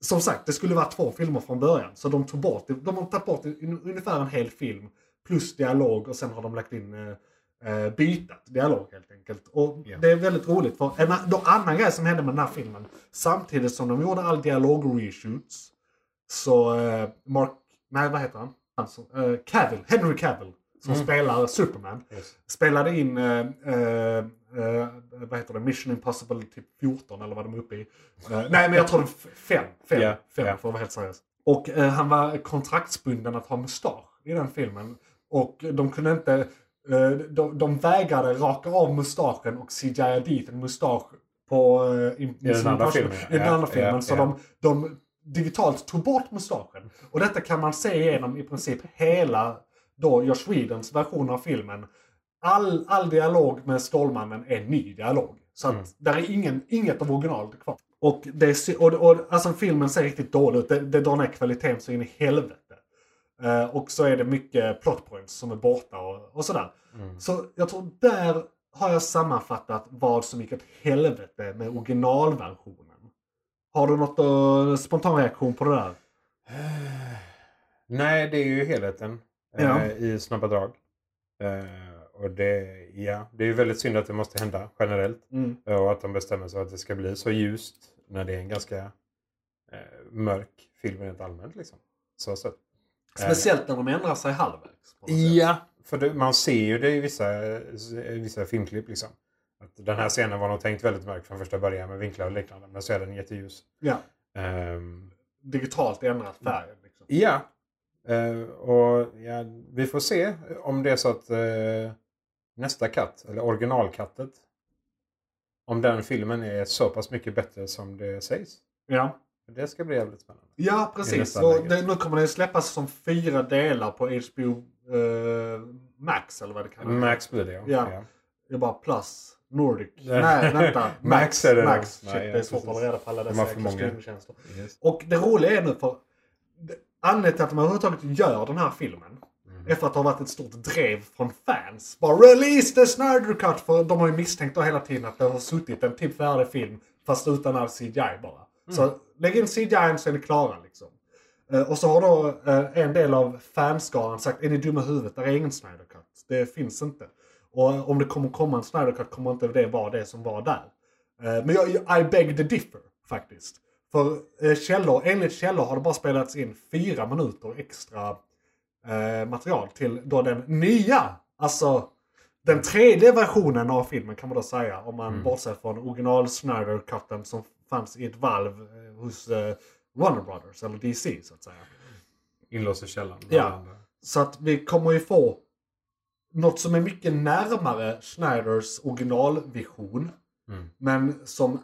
som sagt, det skulle vara två filmer från början. Så de tog bort, de har tagit bort un- ungefär en hel film. Plus dialog och sen har de lagt in eh, bytat dialog helt enkelt. Och
Ja.
det är väldigt roligt. För en annan grej som hände med den här filmen. Samtidigt som de gjorde all dialog-reshoots. Så eh, Mark, nej vad heter han? som, eh, Cavill, Henry Cavill. Som
Mm.
spelar Superman.
Yes.
Spelade in, eh, eh, eh, vad heter det, Mission Impossible typ 14 eller vad de är uppe i. Eh, nej men jag tror det är 5. 5
Ja,
fem,
ja.
för att vara helt seriös. Och eh, han var kontraktsbunden att ha mustasch i den filmen. Och de kunde inte, de, de vägrade raka av mustaschen och CGI dit en mustasch på eh, i,
den
Mission
andra filmen,
I den andra filmen. Så de, de digitalt tog bort mustaschen. Och detta kan man se igenom i princip hela då Josh Whedons version av filmen. All, all dialog med Stålmannen är ny dialog. Så att
Mm.
där är ingen, inget av originalet kvar. Och, det och, och alltså filmen ser riktigt dålig ut. Det, det drar ner kvaliteten så in i helvete. Eh, och så är det mycket plot points som är borta och, och sådär.
Mm.
Så jag tror där har jag sammanfattat vad som gick åt helvete med originalversionen. Har du något uh, spontan reaktion på det där? <sighs>
Nej, det är ju helheten eh,
Ja.
i snabba drag. Eh, och det, ja, det är ju väldigt synd att det måste hända generellt.
Mm.
Eh, Och att de bestämmer sig för att det ska bli så ljust när det är en ganska eh, mörk film rent allmänt. Liksom. Så, så.
Speciellt när de ändrar sig halvvägs.
Ja, för det, man ser ju det i vissa, i vissa filmklipp. Liksom. Att den här scenen var nog tänkt väldigt mörk från första början med vinklar och liknande. Men så är den jätteljus.
ja.
Ehm,
Digitalt ändrat färgen. Liksom.
Ja. Eh, och ja, vi får se om det är så att eh, nästa katt, eller originalkattet, om den filmen är så pass mycket bättre som det sägs.
Ja.
Det ska bli jävligt spännande.
Ja, precis. Och det, nu kommer det släppas som fyra delar på HBO eh, Max eller vad det vara.
Max blir det ja.
Ja. Det är bara plus. Nordic.
Nej.
Vänta. <laughs>
Max är det.
Max. Shit,
Nej,
det är
ja,
svårt att hålla reda på alla
De
dessa jäkla streamingtjänster.
Yes.
Och det roliga är nu för anledningen till att de överhuvudtaget gör den här filmen är för att det har varit ett stort drev från fans. Bara release the Snyder Cut! För de har ju misstänkt då hela tiden att det har suttit en typ färdig film fast utan all CGI bara. Så lägg in CGI så är ni klara liksom. Eh, och så har då eh, en del av fanskaran sagt är ni dumma i huvudet? Det är ingen Snyder Cut. Det finns inte. Och om det kommer komma en Snyder Cut kommer inte det vara det som var där. Eh, men jag, I beg the differ faktiskt. För källor, enligt källor har det bara spelats in fyra minuter extra material till då den nya, alltså den tredje versionen av filmen kan man då säga. Om man bortser från original Snyder-cutten som fanns i ett valv eh, hos eh, Warner Brothers, eller DC så att säga.
Inlåst i källaren.
Ja. Så att vi kommer ju få något som är mycket närmare Schneiders originalvision.
Mm.
Men som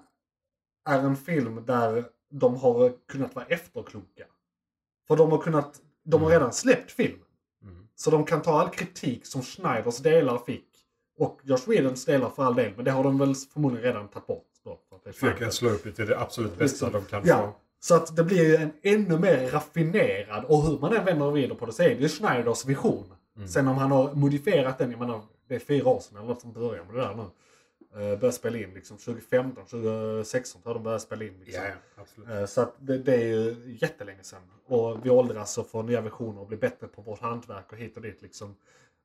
är en film där de har kunnat vara efterkloka. För de har kunnat, de har
Mm.
redan släppt filmen.
Mm.
Så de kan ta all kritik som Schneiders delar fick. Och Josh Whedons delar för all del. Men det har de väl förmodligen redan tagit bort. Då, för att det är
Försöka
Snyder.
slå upp det till det absolut bästa de kan
Ja.
få.
Så att det blir ju en ännu mer raffinerad, och hur man än vänder och vrider på det så är det ju Schneiders vision.
Mm.
Sen om han har modifierat den, jag menar det är fyra år sedan eller något som börjar med det där nu. Uh, började spela in liksom 2015, 2016 tror jag de började spela in. Liksom.
Absolut.
Eh, Så att det, det är ju jättelänge sedan. Och vi åldras och får nya versioner och blir bättre på vårt hantverk och hit och dit liksom.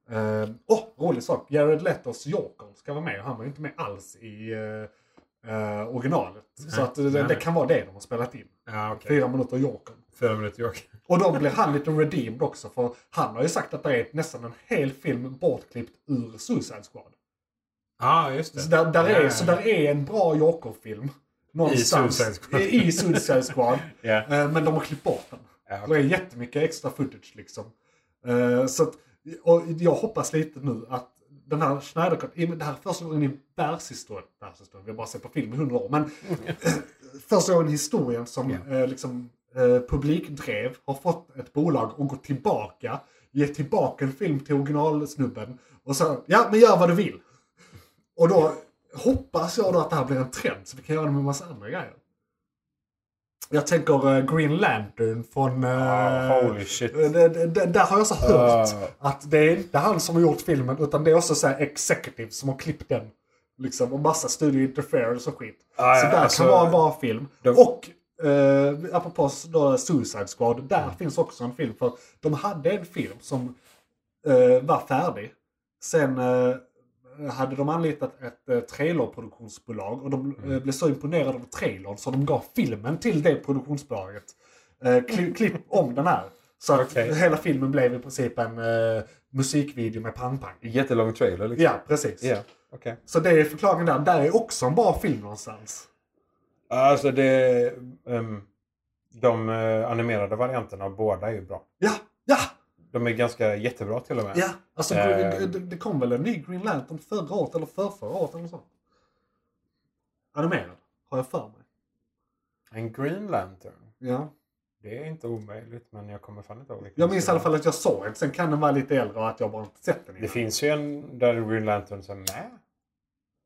Åh, oh, rolig sak. Jared Letos Joker ska vara med. Han var ju inte med alls i uh, uh, originalet. så att det,
nej,
det
nej.
kan vara det de har spelat in.
Ja, okej.
Fyra minuter Jokern.
Fyra minuter Joker. <laughs>
Och då blir han lite redeemed också. För han har ju sagt att det är nästan en hel film bortklippt ur Suicide Squad.
Ja, just det.
Så där, där,
Ja,
är,
ja,
så där är en bra Joker-film. Någonstans.
Suicide Squad.
I, i Suicide Squad. <laughs> Eh, Men de har klippt bort den.
Ja,
Det är jättemycket extra footage liksom. Eh, Så att, och jag hoppas lite nu att den här Schneider Cut, i och med det här är första gången i världshistorien, världshistorien, vi har bara sett på film i hundra år, men eh, första gången i historien som eh, liksom, eh, publikdrev har fått ett bolag att gå tillbaka, ge tillbaka en film till originalsnubben och så ja men gör vad du vill. Och då hoppas jag då att det här blir en trend så vi kan göra det med en massa andra grejer. Jag tänker eh, Green Lantern från...
Ah, holy shit.
eh, där har jag så hört
Ah.
att det är inte han som har gjort filmen utan det är också så här executive som har klippt den. Liksom, och massa studio interference och skit.
Ah,
så
ja,
där
alltså,
kan vara en bra film.
de-
Och eh, apropå då Suicide Squad, där finns också en film. För de hade en film som eh, var färdig. Sen eh, hade de anlitat ett eh, trailerproduktionsbolag och de
Mm.
eh, blev så imponerade av trailern så de gav filmen till det produktionsbolaget. Eh, klipp, <laughs> klipp om den här. Så att
Okej. <laughs>
hela filmen blev i princip en eh, musikvideo med pang-pang.
Jättelång trailer liksom.
Ja, precis.
Ja, okej.
Så det är förklaringen där. Där är också en bra film någonstans.
Alltså det... ehm, de animerade varianterna av båda är ju bra.
Ja,
De är ganska jättebra till och med.
ja. Alltså
Eh.
det, det kom väl en ny Green Lantern förra året eller förrförra året eller sånt. Animerad, har jag för mig.
En Green Lantern.
Ja.
Det är inte omöjligt men jag kommer fan inte ihåg vilken
Jag
det
minns i alla fall att jag såg den. Sen kan den vara lite äldre och att jag bara inte sett den
Det
innan.
finns ju en där Green Lantern är med.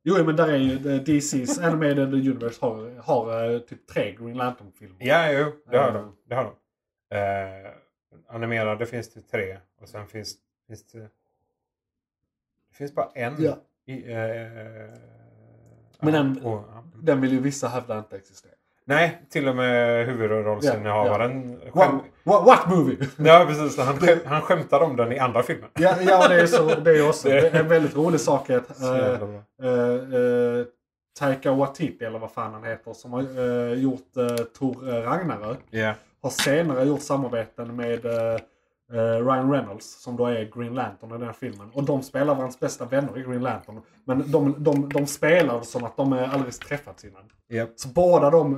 Jo, men där är ju DC's <laughs> Animated Universe har, har eh, typ tre Green Lantern-filmer.
Ja, jo. Det har
Eh.
de. Det har de. Eh, animerade finns det tre. Och sen finns, finns det... Det finns bara en.
Ja.
I, eh,
Men
ja,
den-
och, ja.
Den vill ju vissa hävda inte existerar.
Nej, till och med huvudrollsinnehavaren.
What,
Skäm...
what, what movie? <laughs>
Ja, precis. Han, skäm... han skämtar om den i andra filmen.
ja, ja, det är, så, det är också <laughs>
Det-
är en väldigt rolig sak. Att, eh, eh, eh, Taika Waititi, eller vad fan han heter, som har eh, gjort Tor eh, Ragnarök.
Ja.
Har senare gjort samarbeten med eh, eh, Ryan Reynolds, som då är Green Lantern i den här filmen. Och de spelar varandras bästa vänner i Green Lantern. Men de, de, de spelar som att de aldrig träffats innan.
Ja.
Så båda de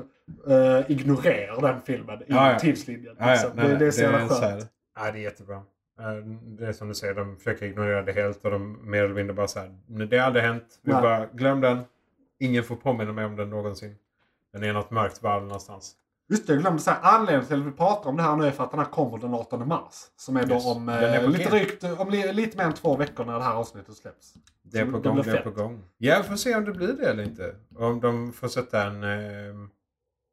eh, ignorerar den filmen i
Ja, ja.
tidslinjen.
Ja, ja.
liksom.
Nej,
det, det är så jävla skönt.
så här- Ja, det är jättebra. Det är som du säger, de försöker ignorera det helt och de mer eller mindre bara så här. "Nej, Det har aldrig hänt. Vi bara, glöm den. Ingen får påminna mig om den någonsin. Den är något mörkt valv någonstans.
Just det, jag glömde säga. Anledningen till att vi pratar om det här nu är för att den här kommer den 18 mars. Som är då
Yes.
om,
är
eh, lite, drygt, om li, lite mer än två veckor när det här avsnittet släpps.
Det är på
det
gång, det är på gång. Ja, vi får se om det blir det eller inte. Om de får sätta en... Eh,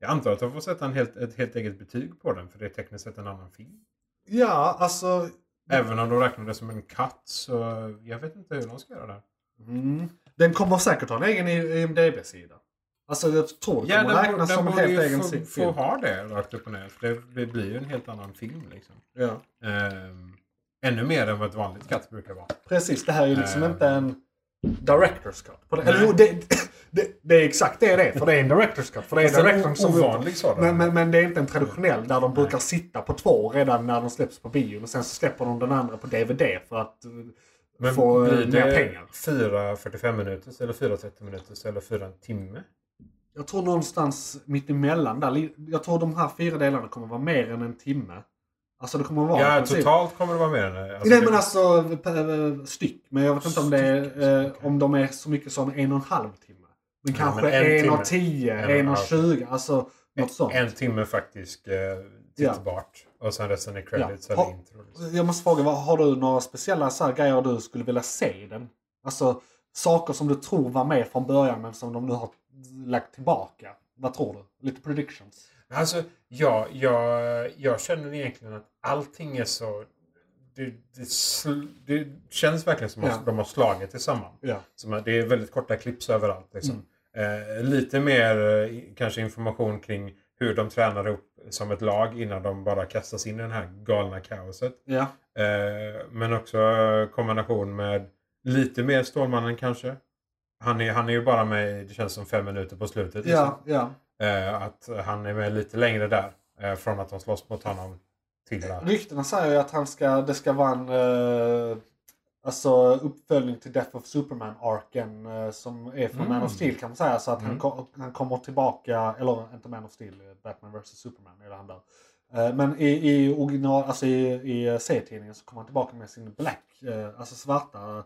jag antar att de får sätta en helt, ett helt eget betyg på den. För det är tekniskt sett en annan film.
Ja, alltså...
Även om de räknar det som en katt så... Jag vet inte hur de ska göra det.
Mm. Den kommer säkert ha en egen IMDB-sida. Alltså jag tror
Ja,
kommer
den,
räknas
den
som en
borde
helt
ju
egen
få,
si-
få
film.
ha det rakt upp och ner. För det, det blir ju en helt annan film liksom.
Ja.
Ehm, ännu mer än vad ett vanligt katt brukar vara.
Precis, det här är ju liksom
Eh.
inte en Director's Cut. Eller jo, det, det, det är exakt det det är. För det är en Director's Cut. För det är
en
directorn som
ovanlig sådan.
Men, men, men det är inte en traditionell där de brukar sitta på två redan när de släpps på bio. Och sen så släpper de den andra på DVD för att eh,
Men
få eh,
blir
mer pengar.
4 45 minuters eller 4 30 minuters eller 4 en timme?
Jag tror någonstans mitt emellan där. Jag tror de här fyra delarna kommer vara mer än en timme. Alltså det kommer vara
Ja, totalt kommer det vara mer än. Alltså,
Nej men alltså eh, styck. Men jag vet inte om det är, eh, om de är så mycket som en och en halv timme. Men
Ja,
kanske
men en
en, och tio,
En
en och tjugo. Alltså något sånt.
En timme faktiskt eh,
Ja.
tittbart. Och sen resten är credits
Ja.
eller
Ha-
intro. Liksom.
Jag måste fråga, vad- har du några speciella så här grejer du skulle vilja se i den? Alltså saker som du tror var med från början men som de nu har lagt tillbaka. Vad tror du? Lite predictions.
Alltså, ja, jag, jag känner egentligen att allting är så... Det, det, det känns verkligen som att
Ja.
de har slagit tillsammans.
Ja.
Som det är väldigt korta klipps överallt. Liksom. Eh, lite mer eh, kanske information kring hur de tränar upp som ett lag innan de bara kastas in i det här galna kaoset.
Ja.
Eh, men också kombination med lite mer Stålmannen kanske. Han är, han är ju bara med, det känns som fem minuter på slutet. liksom.
Ja, ja.
Eh, att han är med lite längre där. Eh, från att de slåss mot honom till där.
Ryktena säger ju att han ska, det ska vara en eh, alltså, uppföljning till Death of Superman-arken eh, som är från
Mm.
Man of Steel kan man säga. Så att han,
Mm.
ko- han kommer tillbaka, eller inte Man of Steel, eh, Batman vs Superman är det han där. Eh, men i, i original, alltså i, i serietidningen så kommer han tillbaka med sin black, alltså svarta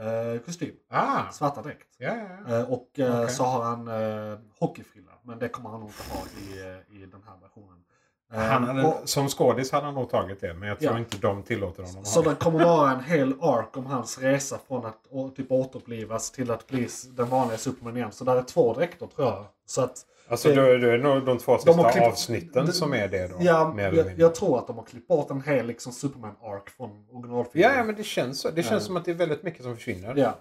eh, kostym.
Ah!
Svarta dräkt.
Ja, ja.
Eh, och eh,
Okej.
så har han eh, hockeyfrilla. Men det kommer han nog inte ha i, eh, i den här versionen. Eh,
Han hade,
och-
som skådis hade han nog tagit det. Men jag tror
Ja.
inte de tillåter honom att
Så det kommer vara en hel ark om hans resa från att å- typ återupplivas till att bli den vanliga Superman igen. Så där är två dräkter tror jag. Så att,
Alltså
det-
är det nog de två sista
klippt-
avsnitten som är det då.
ja, jag, jag tror att de har klippt bort en hel liksom, Superman-ark från originalfilmen.
Ja, ja, men det känns så. Det känns som att det är väldigt mycket som försvinner.
Ja.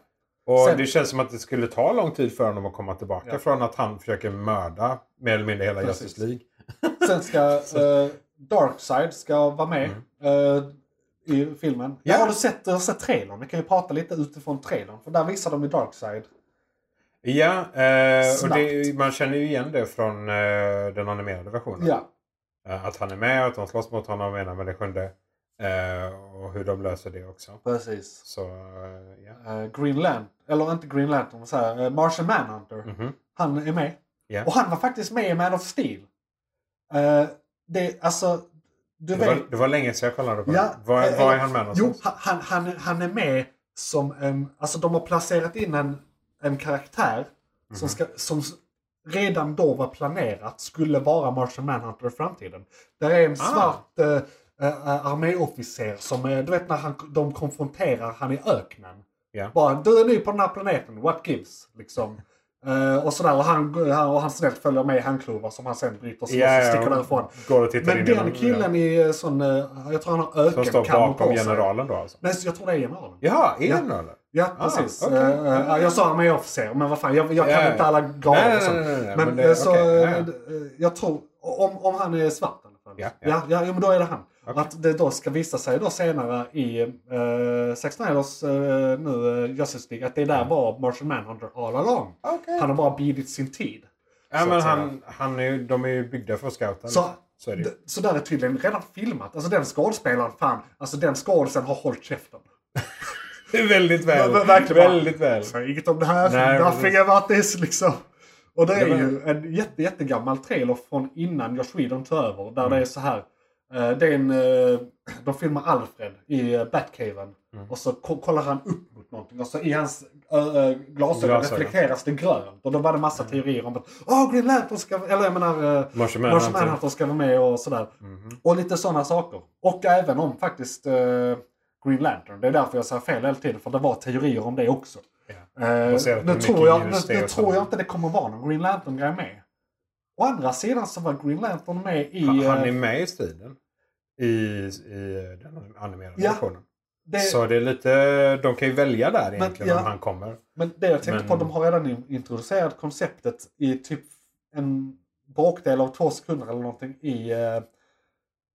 Och
Sen-
det känns som att det skulle ta lång tid för honom att komma tillbaka
Ja.
från att han försöker mörda mer eller mindre hela
Precis.
Justice League. <laughs>
Sen ska <laughs> uh, Darkseid ska vara med eh, i filmen.
Mm. Ja.
Ja. Har du sett, har sett trailern? Vi kan ju prata lite utifrån trailern. För där visar de ju Darkseid.
Ja, eh, och det, man känner ju igen det från eh, den animerade versionen.
Ja.
Eh, att han är med och att de slåss mot honom ena med den sjunde. Eh, och hur de löser det också.
Precis.
Så, eh, ja.
Eh, Green Lantern, eller inte Green Lantern, säger jag? uh, Martian Manhunter.
Mhm.
Han är med.
Ja.
Och han var faktiskt med i Man of Steel. Eh, det, alltså, du
Det,
vet.
var, det var länge sedan jag kollade på
Ja,
det. Var,
eh,
var är han med
Jo,
någonstans?
han, han, han är med som en... Alltså de har placerat in en, en karaktär
Mhm.
som, ska, som redan då var planerat skulle vara Martian Manhunter i framtiden. Där är en
Ah.
svart eh, eh, arméofficer som, eh, du vet när han, de konfronterar han i öknen.
Ja.
Bara, du är ny på den här planeten, what gives? Liksom. Eh, och sådär, och han, han, och han snällt följer med i handklovar som han sen bryter sig
Ja,
och sticker därifrån. Men den killen i eh, sån, eh, jag tror han har
ja, Som står bakom
på sig.
generalen då alltså?
Nej, jag tror det är generalen.
Jaha, är
Ja.
eller?
Ja,
Ah,
precis. Eh, eh, jag sa arméofficer, men vad fan, jag, jag kan
Ja,
inte alla grader
nej,
och sånt.
nej, nej, nej,
Men,
men det-
så, jag tror, om, om han är svart i alla fall.
Ja,
ja.
ja.
Ja, ja, men då är det han.
Okej.
Att det då ska visa sig då senare i eh, Zack Snyders eh, nu eh, Justice League att det där var Martian Manhunter all along.
Okej.
Han har bara bidit sin tid.
Ja, men han, han är, de är ju byggda för scouter.
Så,
så är det
så där är tydligen redan filmat. Alltså den skådespelaren, fan, alltså den skådisen har hållit käften. <laughs>
Väldigt väl.
Men verkligen.
Väldigt väl.
Säg inget om det här.
Nej,
Nothing about this liksom. Och det är ju en jätte, jättegammal trailer från innan Josh Whedon tog över. Där
Mm.
det är så här. Eh, det är en, eh, de filmar Alfred i eh, Batcaven.
Mm.
Och så ko- kollar han upp mot någonting och så i hans ö, glasögon reflekteras det grönt. Och då var det massa teorier om att Åh, Green Lantern ska... Eller jag menar...
Martian Manhunter.
Ska vara med och sådär.
Mhm.
Och lite sådana saker. Och även om faktiskt eh, Green Lantern. Det är därför jag säger fel hela tiden. För det var teorier om det också.
Baserat på
nu tror jag, nu, nu tror jag inte det kommer vara någon Green Lantern-grej med. Å andra sidan så var Green Lantern med i...
Han, han är med i striden. I, i den animerade
Ja.
versionen.
det,
Så det är lite, de kan ju välja där egentligen
ja.
om han kommer.
Men det jag tänkte
Men-
på, de har redan in- introducerat konceptet i typ en bråkdel av två sekunder eller någonting i eh,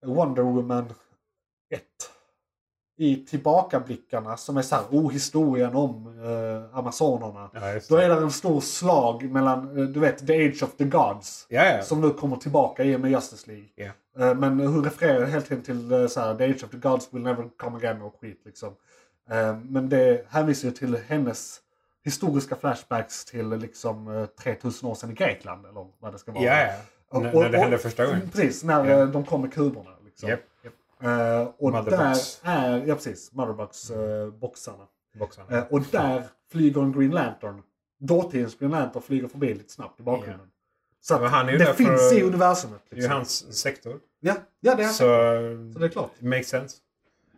Wonder Woman 1. I tillbakablickarna som är så här, oh historien om eh, Amazonerna.
Ja,
Då är det en stor slag mellan, eh, du vet, The Age of the Gods.
Ja, ja.
Som nu kommer tillbaka i och med Justice League.
Ja.
Eh, Men hon refererar helt tiden till eh, så här, The Age of the Gods will never come again och skit liksom. Eh, Men det hänvisar ju till hennes historiska flashbacks till liksom eh, 3000 år sedan i Grekland eller vad det ska vara.
Ja, ja.
Och- och-
när det hände första gången.
Precis, när de kom med kuberna. Liksom.
Japp.
Eh, och
Motherbox.
där är, ja precis, Motherbox-boxarna.
Boxarna.
Eh, och där flyger en Green Lantern. Dåtidens Green Lantern flyger förbi lite snabbt i bakgrunden. Så att
Men han är ju
det finns i universumet.
Det är ju
Liksom.
hans sektor.
Ja, ja, det är
Så,
så, så det är klart.
makes sense.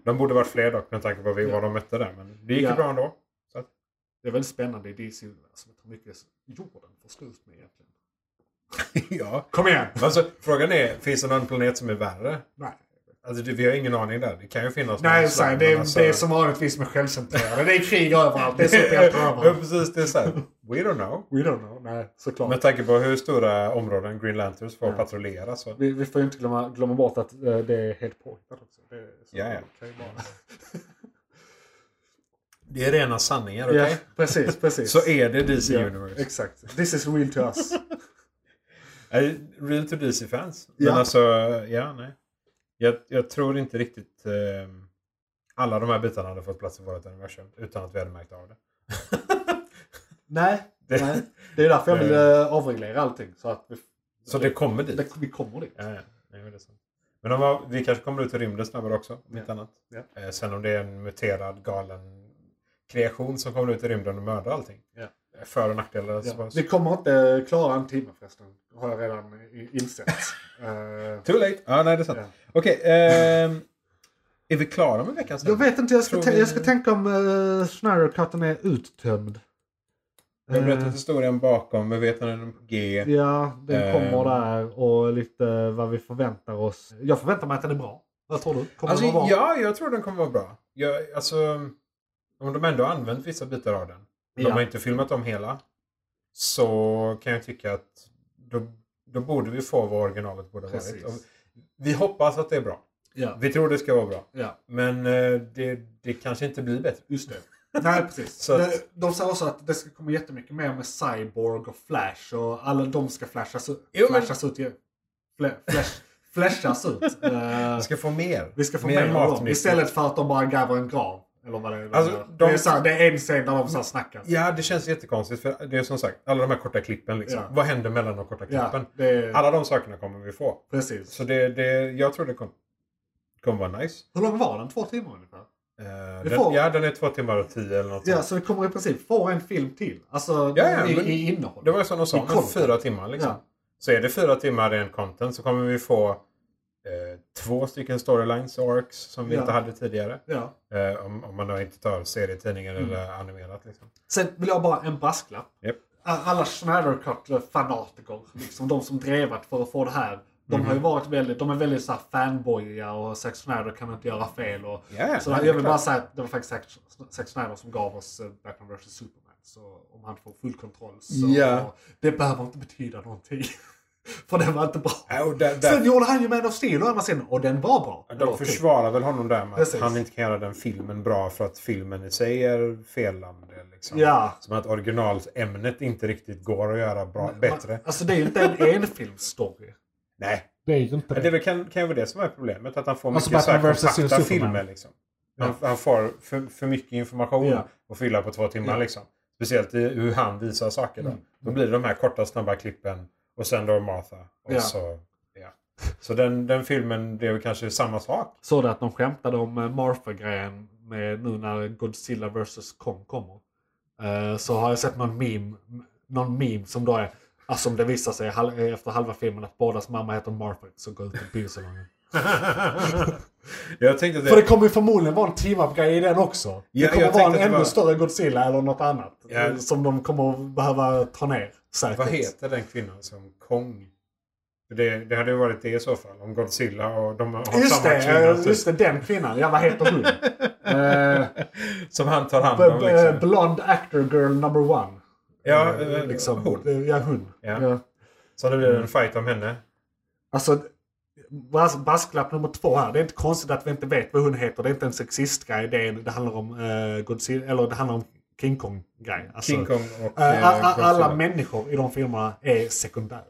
De borde varit fler dock med tanke på vad
Ja.
de mötte där. Men det gick ju
Ja.
bra ändå. Så
Det är väldigt spännande i DC-universumet hur mycket jorden får stå ut med egentligen. <laughs>
ja.
Kom igen!
Alltså, frågan är, finns det någon planet som är värre?
Nej,
Alltså, det, vi har ingen aning där. Det kan ju finnas
Nej
någon slag,
det, är,
alltså-
det är som vanligtvis med självcentrerade. Det är krig överallt. Det är superhjältar <laughs>
ja,
överallt.
precis. Det är så här, we don't know.
We don't know. Nej, såklart.
Med tanke på hur stora områden Green Lanterns får
Ja.
patrullera så...
Vi, vi får ju inte glömma, glömma bort att eh, det är helt påhittat också. Det är,
Ja, ja.
kan ju bara- <laughs>
Det är rena sanningar, okej?
Ja, precis, precis. <laughs>
Så är det DC
Ja,
Universe.
Exakt. This is real to us.
Real to DC-fans. Men
Ja.
alltså, ja, nej. Jag, jag tror inte riktigt eh, alla de här bitarna hade fått plats i vårt universum utan att vi hade märkt av det. <laughs>
nej,
Det-
nej. Det är därför jag vill eh, avreglera allting. Så att vi,
Så det kommer dit.
det, vi kommer dit.
Ja, ja. Nej, men det är sant. Men har, vi kanske kommer ut i rymden snabbare också, om inte annat.
Ja.
Eh, sen om det är en muterad, galen kreation som kommer ut i rymden och mördar allting.
Ja.
För och nackdelar.
Ja.
så-
Vi kommer inte klara en timme förresten. Har jag redan insett. <laughs> Eh,
Too late! Ja, nej det är sant.
Ja.
Okej, ehm, är vi klara med veckans
jag vet inte, jag ska,
vi-
jag ska tänka om uh, Snyder-cutten är uttömd.
Vi har berättat
Eh,
historien bakom, vi vet när den är på G.
Ja, den kommer där och lite vad vi förväntar oss. Jag förväntar mig att den är bra. Vad tror du? Kommer
Alltså,
den vara bra?
ja, jag tror den kommer vara bra. Jag, alltså, om de ändå har använt vissa bitar av den. De
Ja.
har inte filmat om hela. Så kan jag tycka att då, då borde vi få vad originalet borde ha varit. Och vi hoppas att det är bra.
Ja,
Vi tror det ska vara bra.
ja,
Men eh, det, det kanske inte blir bättre.
just det. <laughs> Nej, precis.
Så
De, de sa också att det ska komma jättemycket mer med Cyborg och Flash och alla de ska flashas,
Jo, men-
flashas ut. igen. Fla, flash, flashas ut. <laughs> Eh,
Vi ska få mer.
vi ska få mer, av dem. Istället för att de bara gräver en grav. Eller vad det är.
Alltså,
det,
de-
är så här, det är en scen där de så här snackar.
Ja, det känns jättekonstigt. För det är som sagt, alla de här korta klippen. Liksom.
Ja.
Vad händer mellan de korta
Ja,
klippen?
det är,
Alla de sakerna kommer vi få.
precis.
Så det, det, jag tror det kommer kommer vara nice.
Hur lång var den? Två timmar ungefär? Vi
den,
får-
Ja, den är två timmar och tio eller något
Ja,
sånt.
så vi kommer i princip få en film till. Alltså
Ja, ja,
i, i innehåll.
Det var ju som de sa, fyra timmar liksom.
Ja.
Så är det fyra timmar ren content så kommer vi få eh, två stycken storylines arcs som vi
Ja.
inte hade tidigare.
Ja.
Eh, om, om man då inte tar serietidningar
Mm.
eller animerat. Liksom.
Sen vill jag bara en brasklapp.
Japp.
Alla Schneider Cut-fanatiker, liksom de som drevat för att få det här. De
Mhm.
har ju varit väldigt, de är väldigt så här fanboyiga och Zack Snyder kan inte göra fel. Och,
Ja,
så jag vill bara säga att det var faktiskt Zack, Zack Snyder som gav oss eh, Batman vs Superman. Så om han får full kontroll så
Ja.
det behöver inte betyda någonting. <laughs> för det var inte bra.
Ja, och där, där,
Sen gjorde han ju Man of Steel å andra sidan och den var bra.
De försvarar väl honom där med
Precis.
att han inte kan göra den filmen bra för att filmen i sig är felande. Liksom.
Ja.
Som att originalämnet inte riktigt går att göra bra, bättre.
Alltså det är ju inte en <laughs> enfilmsstory.
Nej,
Det är ju inte
men det är väl, kan, kan ju vara det som är problemet. Att han får
Alltså
mycket så här
Batman
kompakta filmer. Liksom. Han, han får för, för mycket information
Ja.
att fylla på två timmar.
Ja.
Liksom. Speciellt i hur han visar saker. Då,
Mm.
då blir det de här korta snabba klippen. Och sen då Martha. Och
Ja.
så, ja. Så den, den filmen blev kanske samma sak.
Såg du att de skämtade om eh, Martha-grejen med nu när Godzilla vs Kong kommer? Eh, så har jag sett någon meme, någon meme som då är, alltså om det visar sig hal- efter halva filmen att bådas mamma heter Martha så går ut i biosalongen. <laughs>
Jag tänkte att
För det
det...
kommer ju förmodligen vara en team-up-grej i den också.
Ja,
det kommer vara en
det
ännu
var-
större Godzilla eller något annat.
Ja.
eh, Som de kommer att behöva ta ner. Säkert.
Vad heter den kvinnan som Kong? För Det, det hade ju varit det i så fall. Om Godzilla och de har
Just
samma
det,
kvinna.
eh,
typ,
just det, den kvinnan. Ja, vad heter hon? <laughs> Eh,
Som han tar hand om.
b-
Liksom.
Blonde actor girl number one.
Ja,
Eh,
eh,
liksom,
hon.
eh, Ja, hon.
Ja.
Ja.
Så det blir en fight om henne.
Alltså, brasklapp nummer två här. Det är inte konstigt att vi inte vet vad hon heter. Det är inte en sexistgrej. Det, är, det handlar om uh, Godzilla, eller det handlar om King Kong-grej. Alltså,
King Kong och
eh,
eh,
a- a- alla människor i de filmerna är sekundära.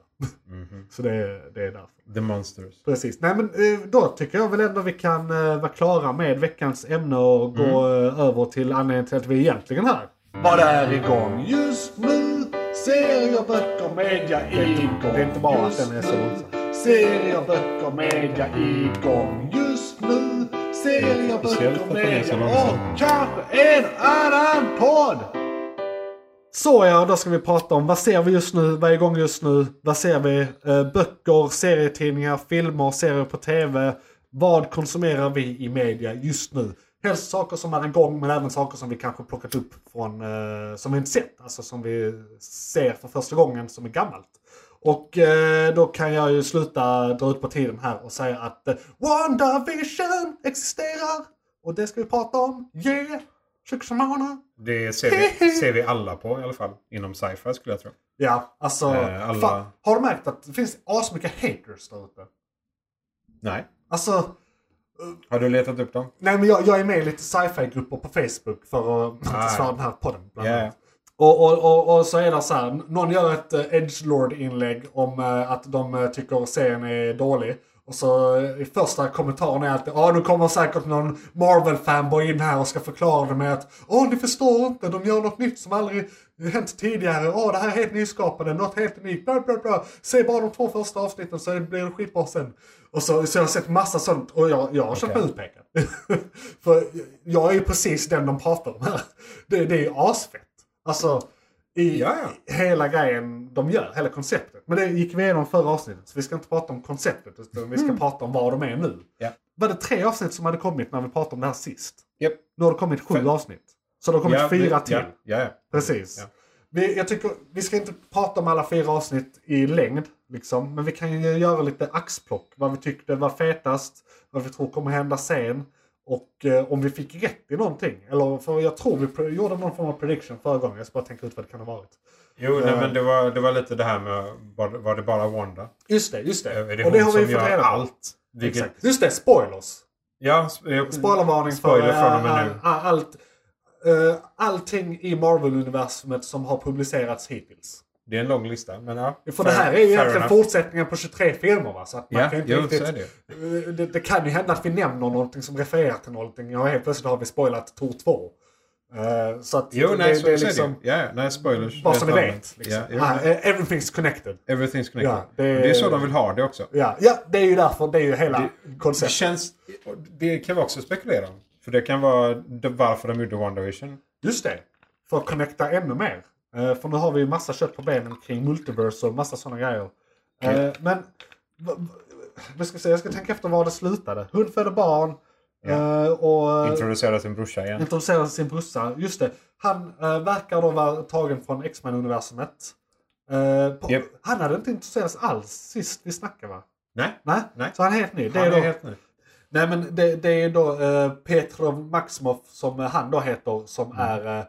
Mhm. <laughs>
Så det, är- det är därför.
The Monsters.
Precis. Nej men eh, då tycker jag väl ändå vi kan eh, vara klara med veckans ämne och gå eh, över till anledningen till att vi egentligen är här. Vad är igång just nu? Serier, böcker, media igång. Det är inte bara att den är så långsam. Serier, böcker, media igång just nu. Serier, böcker,
långsam.
och kanske en annan podd. Så ja, då ska vi prata om vad ser vi just nu, vad är igång just nu, vad ser vi? Eh, böcker, serietidningar, filmer, serier på tv. Vad konsumerar vi i media just nu? Helst saker som är igång men även saker som vi kanske plockat upp från, eh, som vi inte sett. Alltså som vi ser för första gången som är gammalt. Och eh, då kan jag ju sluta dra ut på tiden här och säga att eh, WandaVision existerar. Och det ska vi prata om. Yeah! Köksmånader.
Det ser vi, ser vi alla på i alla fall. Inom sci-fi skulle jag tro.
Ja, alltså.
Eh, alla-
fan, har du märkt att det finns asmycket haters där ute?
Nej.
Alltså,
Har du letat upp dem?
nej men jag, jag är med i lite sci-fi-grupper på Facebook för att
Ah.
marknadsföra den här podden. Bland
Ja,
annat. Och, och, och, och så är det så här, någon gör ett uh, Edgelord-inlägg om eh, att de eh, tycker serien är dålig. Och så eh, i första kommentaren är alltid ja nu kommer säkert någon Marvel-fanboy in här och ska förklara det med att åh ni förstår inte, de gör något nytt som aldrig hänt tidigare. Åh det här är helt nyskapande, något helt unikt. Bla, bla, bla. Se bara de två första avsnitten så blir det skitbra sen. Och så, så jag har sett massa sånt och jag, jag har känt mig utpekad. För jag är ju precis den de pratar om här. Det, det är ju asfett. Alltså, i
Ja,
hela grejen de gör, hela konceptet. Men det gick vi igenom förra avsnittet, så vi ska inte prata om konceptet, utan vi ska prata om var de är nu.
Mm. Ja.
Var det tre avsnitt som hade kommit när vi pratade om det här sist?
Japp.
Nu har det kommit sju
Fem.
avsnitt. Så det har kommit
Ja,
fyra
det-
till.
Ja.
Precis. Vi, jag tycker, vi ska inte prata om alla fyra avsnitt i längd, liksom. men vi kan ju göra lite axplock. Vad vi tyckte var fetast, vad vi tror kommer hända sen. Och eh, om vi fick rätt i någonting. Eller för jag tror vi gjorde någon form av prediction förra gången. Jag ska bara tänka ut vad det kan ha varit.
Jo, nej,
Eh.
men det var, det var lite det här med var, var det bara Wanda?
Just det, just det.
Är det
och det har vi fått reda på.
allt? Vilket,
Exakt. Just det, spoilers.
Ja, sp-
Spoilervarning
Spoiler
för
från och med
eh,
nu.
eh, allt. eh, allting i Marvel-universumet som har publicerats hittills.
Det är en lång lista, men ja.
För det här är ju egentligen
enough.
fortsättningen på 23 filmer va? Så att man
Ja,
kan inte
jo,
riktigt...
är det.
Eh, det. Det kan ju hända att vi nämner någonting som refererar till någonting. Och helt plötsligt har vi spoilat Tor 2. Eh, så att
Jo,
det,
nej,
det,
så,
det är liksom...
är det. Ja, ja, nej, spoilers.
Bara så ni vet. Liksom.
Ja, jo,
Ah, everything's connected.
Everything's connected.
Ja, det-
det... är så de vill ha det också.
Ja, ja, det är ju därför. Det är ju hela
Det
konceptet.
känns... Det kan vi också spekulera om. För det kan vara det- varför de gjorde WandaVision.
Just det. För att connecta ännu mer. Eh, för nu har vi ju massa kött på benen kring multiverse och massa sådana grejer. Eh, men... Nu ska se, jag ska tänka efter var det slutade. Hon födde barn.
Ja.
eh, och
Introducera sin brorsa igen.
introducerade sin brorsa. Just det. Han verkar då vara tagen från X-Men-universumet.
Japp.
Han hade inte introducerats alls sist vi snackade va?
Nej,
Nej,
Nej.
så han är helt ny. Det
han
är då,
helt ny.
Nej men det, det är då Petrov Maximov som han då heter som
Mm.
är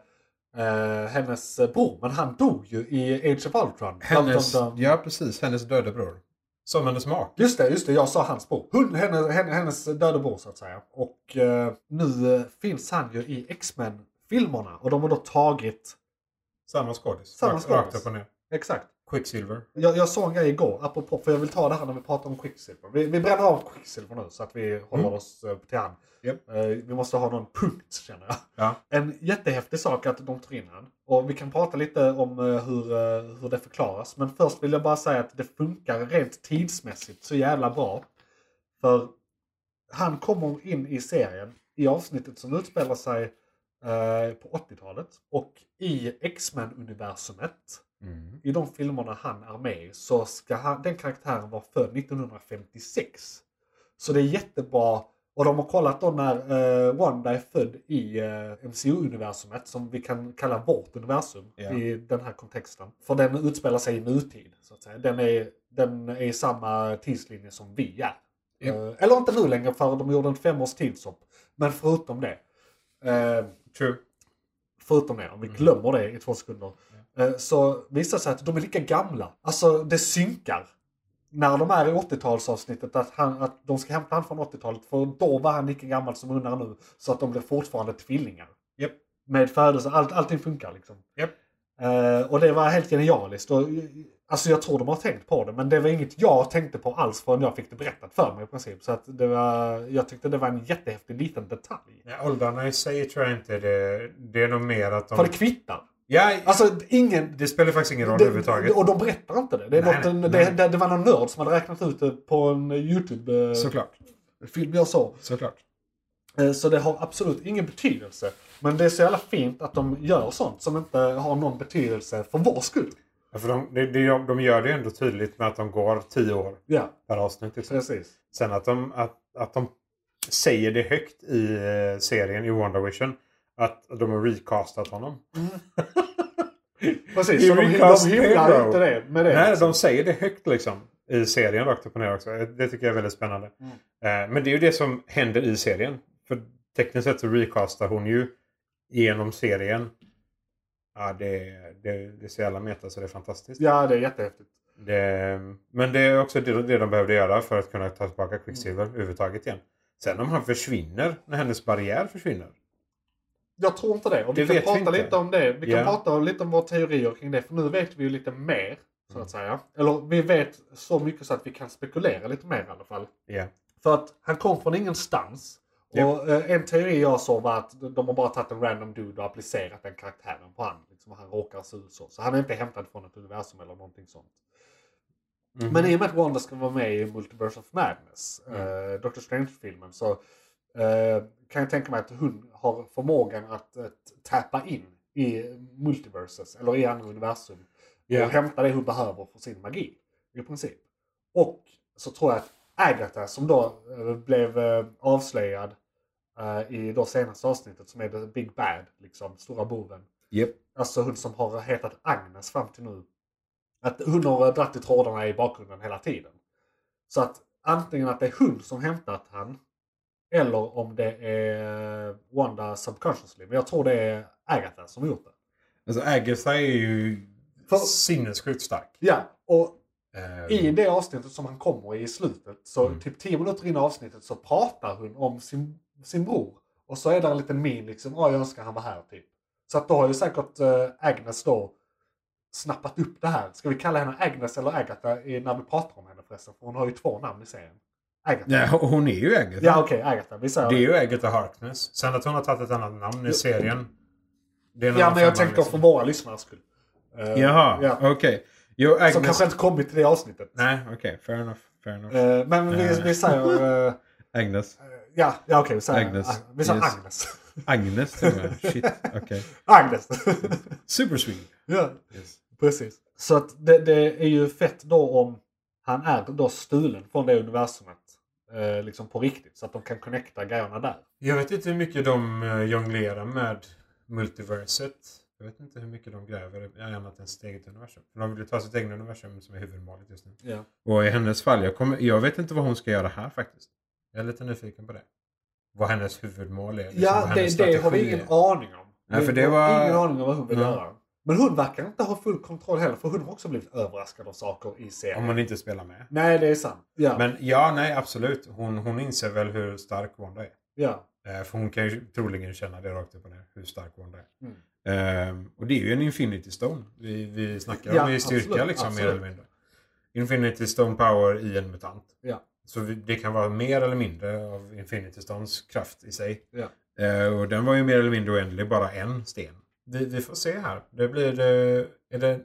eh, hennes bror. Men han dog ju i Age of Ultron.
Hennes,
dum.
ja, precis. Hennes döda bror. Som hennes make.
Just det, just det. Jag sa hans bror. Hon, henne, henne, hennes döda bror så att säga. Och eh, nu finns han ju i X-Men-filmerna. Och de har då tagit...
Samma skådis.
Samma skådis.
Rakt upp och ner.
Exakt.
Quicksilver.
Jag, jag såg en grej igår, apropå, för jag vill ta det här när vi pratar om Quicksilver. Vi, vi bränner av Quicksilver nu så att vi håller
Mm.
oss eh, till han.
Japp.
Eh, vi måste ha någon punkt känner jag.
Ja.
En jättehäftig sak att de tar in han. Och vi kan prata lite om eh, hur, eh, hur det förklaras. Men först vill jag bara säga att det funkar rent tidsmässigt så jävla bra. För han kommer in i serien i avsnittet som utspelar sig eh, på 80-talet. Och i X-Men-universumet,
Mm.
i de filmerna han är med så ska han, den karaktären vara född 1956. Så det är jättebra. Och de har kollat då när eh, Wanda är född i eh, MCU-universumet, som vi kan kalla vårt universum
Ja.
i den här kontexten. För den utspelar sig i nutid. Så att säga. Den, är, den är i samma tidslinje som vi är.
Ja.
Eh, eller inte nu längre, för de gjorde en femårs tidshopp. Men förutom det. Eh,
True.
Förutom det, om vi glömmer det i två sekunder. Eh, Så visar det sig att de är lika gamla. Alltså det synkar. När de är i 80-talsavsnittet att, han, att de ska hämta han från 80-talet. För då var han lika gammal som hon är nu. Så att de blir fortfarande tvillingar.
Japp.
Med födelse, allt, allting funkar liksom.
Japp.
Eh, och det var helt genialiskt. Och, alltså jag tror de har tänkt på det. Men det var inget jag tänkte på alls förrän jag fick det berättat för mig i princip. Så att det var, jag tyckte det var en jättehäftig liten detalj.
Ja, åldrarna i sig tror jag inte det. Det är nog mer att de...
För det kvittar.
Ja,
Alltså ingen,
det spelar faktiskt ingen roll
Det-
överhuvudtaget.
Och de berättar inte det. Det,
Nej,
en,
nej.
det, det, det var någon nörd som hade räknat ut det på en YouTube-film
Såklart.
jag såg.
Såklart.
Eh, Så det har absolut ingen betydelse. Men det är så jävla fint att de gör sånt som inte har någon betydelse för vår skull.
Ja, för de, de, de, gör det ändå tydligt med att de går tio år
Ja,
per avsnitt. Liksom.
precis.
Sen att de, att, att de säger det högt i eh, serien i WandaVision. Att de har recastat honom. <laughs>
Precis,
He
så de, de
Pedro.
inte det med det.
Nej,
liksom.
de säger det högt liksom. I serien rakt upp och ner också. Det tycker jag är väldigt spännande.
Mm.
Eh, men det är ju det som händer i serien. För tekniskt sett så recastar hon ju genom serien. Ja, det, det, det är så jävla meta så det är fantastiskt.
Ja, det är jättehäftigt.
Det, men det är också det, det de behövde göra för att kunna ta tillbaka Quicksilver överhuvudtaget igen. Sen om han försvinner, när hennes barriär försvinner.
Jag tror inte det. Och vi
Det
kan
vi
prata
inte.
lite om det. Vi kan
Ja.
prata lite om våra teorier kring det. För nu vet vi ju lite mer. Så
Mm.
att säga. Eller vi vet så mycket så att vi kan spekulera lite mer i alla fall.
Ja.
För att han kom från ingenstans. Och eh, en teori jag såg var att de har bara tagit en random dude och applicerat den karaktären på han. Liksom, han råkar se ut så. Så han är inte hämtad från ett universum eller någonting sånt.
Mhm.
Men i och med att Wanda ska vara med i Multiverse of Madness,
Mm.
eh, Doctor Strange-filmen, så kan jag tänka mig att hon har förmågan att, tappa in i multiverses, eller i andra universum.
Ja.
Och hämta det hon behöver för sin magi. I princip. Och så tror jag att Agatha som då eh, blev eh, avslöjad eh, i då senaste avsnittet som är The Big Bad, liksom stora boven.
Japp.
Alltså hon som har hetat Agnes fram till nu. Att hon har dragit i trådarna i bakgrunden hela tiden. Så att antingen att det är hon som hämtat han. Eller om det är Wanda subconsciously. Men jag tror det är Agatha som har gjort det.
Alltså Agatha är ju
För-
sinnessjukt stark.
Ja, och
Ehm,
i det avsnittet som han kommer i slutet. Så
Mm.
typ 10 minuter in i avsnittet så pratar hon om sin, sin bror. Och så är det en liten min liksom. Ja, jag önskar han var här typ. Så att då har ju säkert eh, Agnes då snappat upp det här. Ska vi kalla henne Agnes eller Agatha när vi pratar om henne förresten? För hon har ju två namn i serien. Agatha.
Ja, hon är ju Agatha.
Ja, okej, Agatha. Vi säger
Det är ju Agatha Harkness. Sen att hon har tagit ett annat namn i serien.
Ja, men jag tänker
liksom.
för våra lyssnares skull. Eh,
Jaha,
Ja.
okej. Jo, Agnes...
Som kanske inte kommit till det avsnittet.
Nej, okej. Fair enough. Fair enough.
Eh, men vi,
Eh.
vi säger... eh, <laughs>
Agnes.
ja, ja okej. vi säger
Agnes.
Ag- Vi säger
Yes.
Agnes. <laughs>
Agnes till och med. Shit, <laughs> okej.
Agnes.
Super sweet.
ja,
Yes.
precis. Så att det, det är ju fett då om han är då stulen från det universumet. Eh, liksom på riktigt. Så att de kan connecta grejerna där.
Jag vet inte hur mycket de eh, jonglerar med multiverset. Jag vet inte hur mycket de gräver i annat än sitt eget universum. För de vill ju ta sitt eget universum som är huvudmålet just nu.
Ja.
Och i hennes fall, jag, kommer, jag vet inte vad hon ska göra här faktiskt. Jag är lite nyfiken på det. Vad hennes huvudmål är. liksom,
Ja, det, det har vi ingen aning om.
Nej, för det var-
ingen aning om vad hon vill
Ja.
göra. Men hon verkar inte ha full kontroll heller. För hon har också blivit överraskad av saker i serien.
Om man inte spelar med.
Nej, det är sant. Ja.
Men ja, nej absolut. Hon, hon inser väl hur stark Wanda är.
ja.
Eh, för hon kan ju troligen känna det rakt upp och ner. Hur stark Wanda är.
Mm.
Ehm, och det är ju en Infinity Stone. Vi, vi snackar
Ja,
om i styrka
absolut,
liksom mer
absolut.
eller mindre. Infinity Stone power i en mutant.
Ja.
Så vi, det kan vara mer eller mindre av Infinity Stones kraft i sig.
Ja.
Eh, och den var ju mer eller mindre oändlig, bara en sten. Vi, vi får se här. Det blir... eh, är det,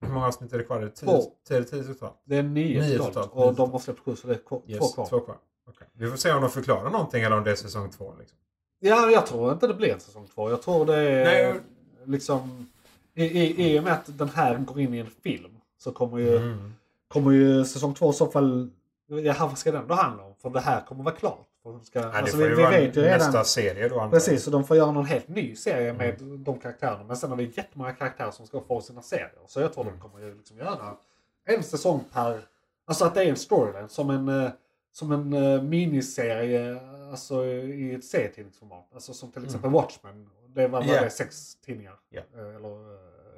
hur många avsnitt är det kvar? Är det tio,
Två.
tio, tio totalt?
Det är nio,
Nio
totalt.
totalt.
Och de har släppt sju så det är kvar- två
Yes,
kvar.
två kvar. Okej. Vi får se om de förklarar någonting eller om det är säsong två. Liksom.
Ja, jag tror inte det blir en säsong två. Jag tror det är
Nej.
liksom... I, i, I och med att den här går in i en film så kommer ju,
Mm.
kommer ju säsong två i så fall... Ja, vad ska den då handla om? För det här kommer vara klart. För de ska,
Ja, det
alltså,
får
vi,
ju
vi
vara
vet ju redan...
nästa serie då. antar.
Precis, så de får göra någon helt ny serie med
Mm.
de karaktärerna. Men sen är det jättemånga karaktärer som ska få sina serier. Så jag tror
Mm.
de kommer ju liksom göra en säsong per... Alltså att det är en storyline som en, eh, som en eh, miniserie alltså, i ett serietidningsformat. Alltså som till exempel Watchmen. Det var, var
Ja.
det sex tidningar. Eh, Eller,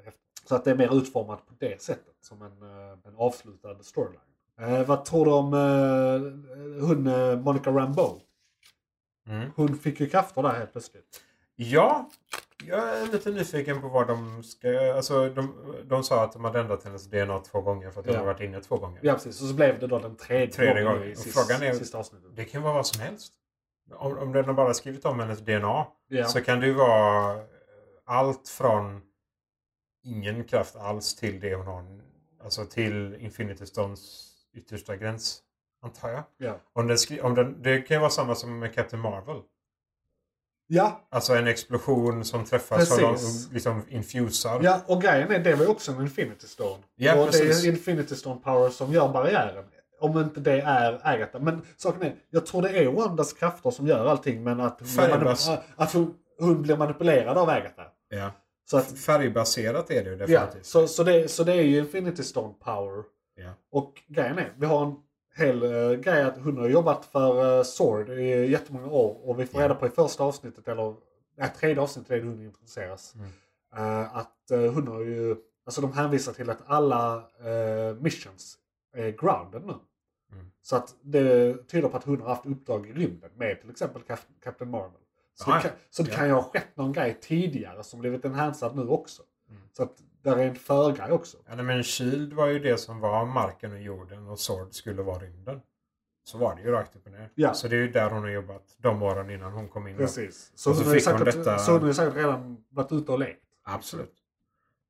eh, så att det är mer utformat på det sättet. Som en, en avslutad storyline. Eh, vad tror du om eh, hon eh, Monica Rambeau?
Mm.
Hon fick ju krafter där helt plötsligt.
Ja, jag är lite nyfiken på vad de ska... Alltså, de, de sa att de hade ändrat hennes DNA två gånger för att de
Ja.
har varit inne två gånger.
Ja precis, och så blev det då den tredje,
Tredje
gången
gången.
i
Och
sista,
frågan är-
sista avsnittet.
Det kan vara vad som helst. Om, om den har bara skrivit om hennes DNA
Ja.
så kan det ju vara eh, allt från ingen kraft alls till det hon har. Alltså till Infinity Stones yttersta gräns. Antar jag.
Ja.
Om den om den, det kan ju vara samma som med Captain Marvel.
ja,
Alltså en explosion som träffar så
Precis.
de liksom infusar.
ja, och grejen är det var ju också en Infinity Stone.
Ja,
och det
precis.
är Infinity Stone Power som gör barriären. Om inte det är Agatha. Men saken är, jag tror det är Wandas krafter som gör allting men att hon,
Färgbas.
manip- att hon, hon blir manipulerad av Agatha.
Ja.
Så, att,
Färgbaserat är det ju
ja,
definitivt.
så, så, det, så det är ju Infinity Stone Power.
Ja.
Och grejen är, vi har en hel uh, grej att hon har jobbat för uh, Sword i jättemånga år. Och vi får
Ja.
reda på i första avsnittet, eller nej, tredje avsnittet är det hon introduceras.
Mm.
eh, att uh, hon har ju, alltså de hänvisar till att alla uh, missions är grounded nu.
Mm.
Så att det tyder på att hon har haft uppdrag i rymden med till exempel Cap- Captain Marvel. Så
Ah,
det kan, så det
ja.
kan ju ha skett någon grej tidigare som blivit enhanced nu också.
Mm.
Så att där är en förgrej också.
Ja, nej, men Shield var ju det som var marken och jorden och Sword skulle vara rymden. Så var det ju rakt upp och ner.
Ja.
Så det är ju där hon har jobbat de åren innan hon kom in.
Precis. Så,
Och så
hon
fick hon detta-
så hon har säkert redan varit ute och lekt.
Absolut.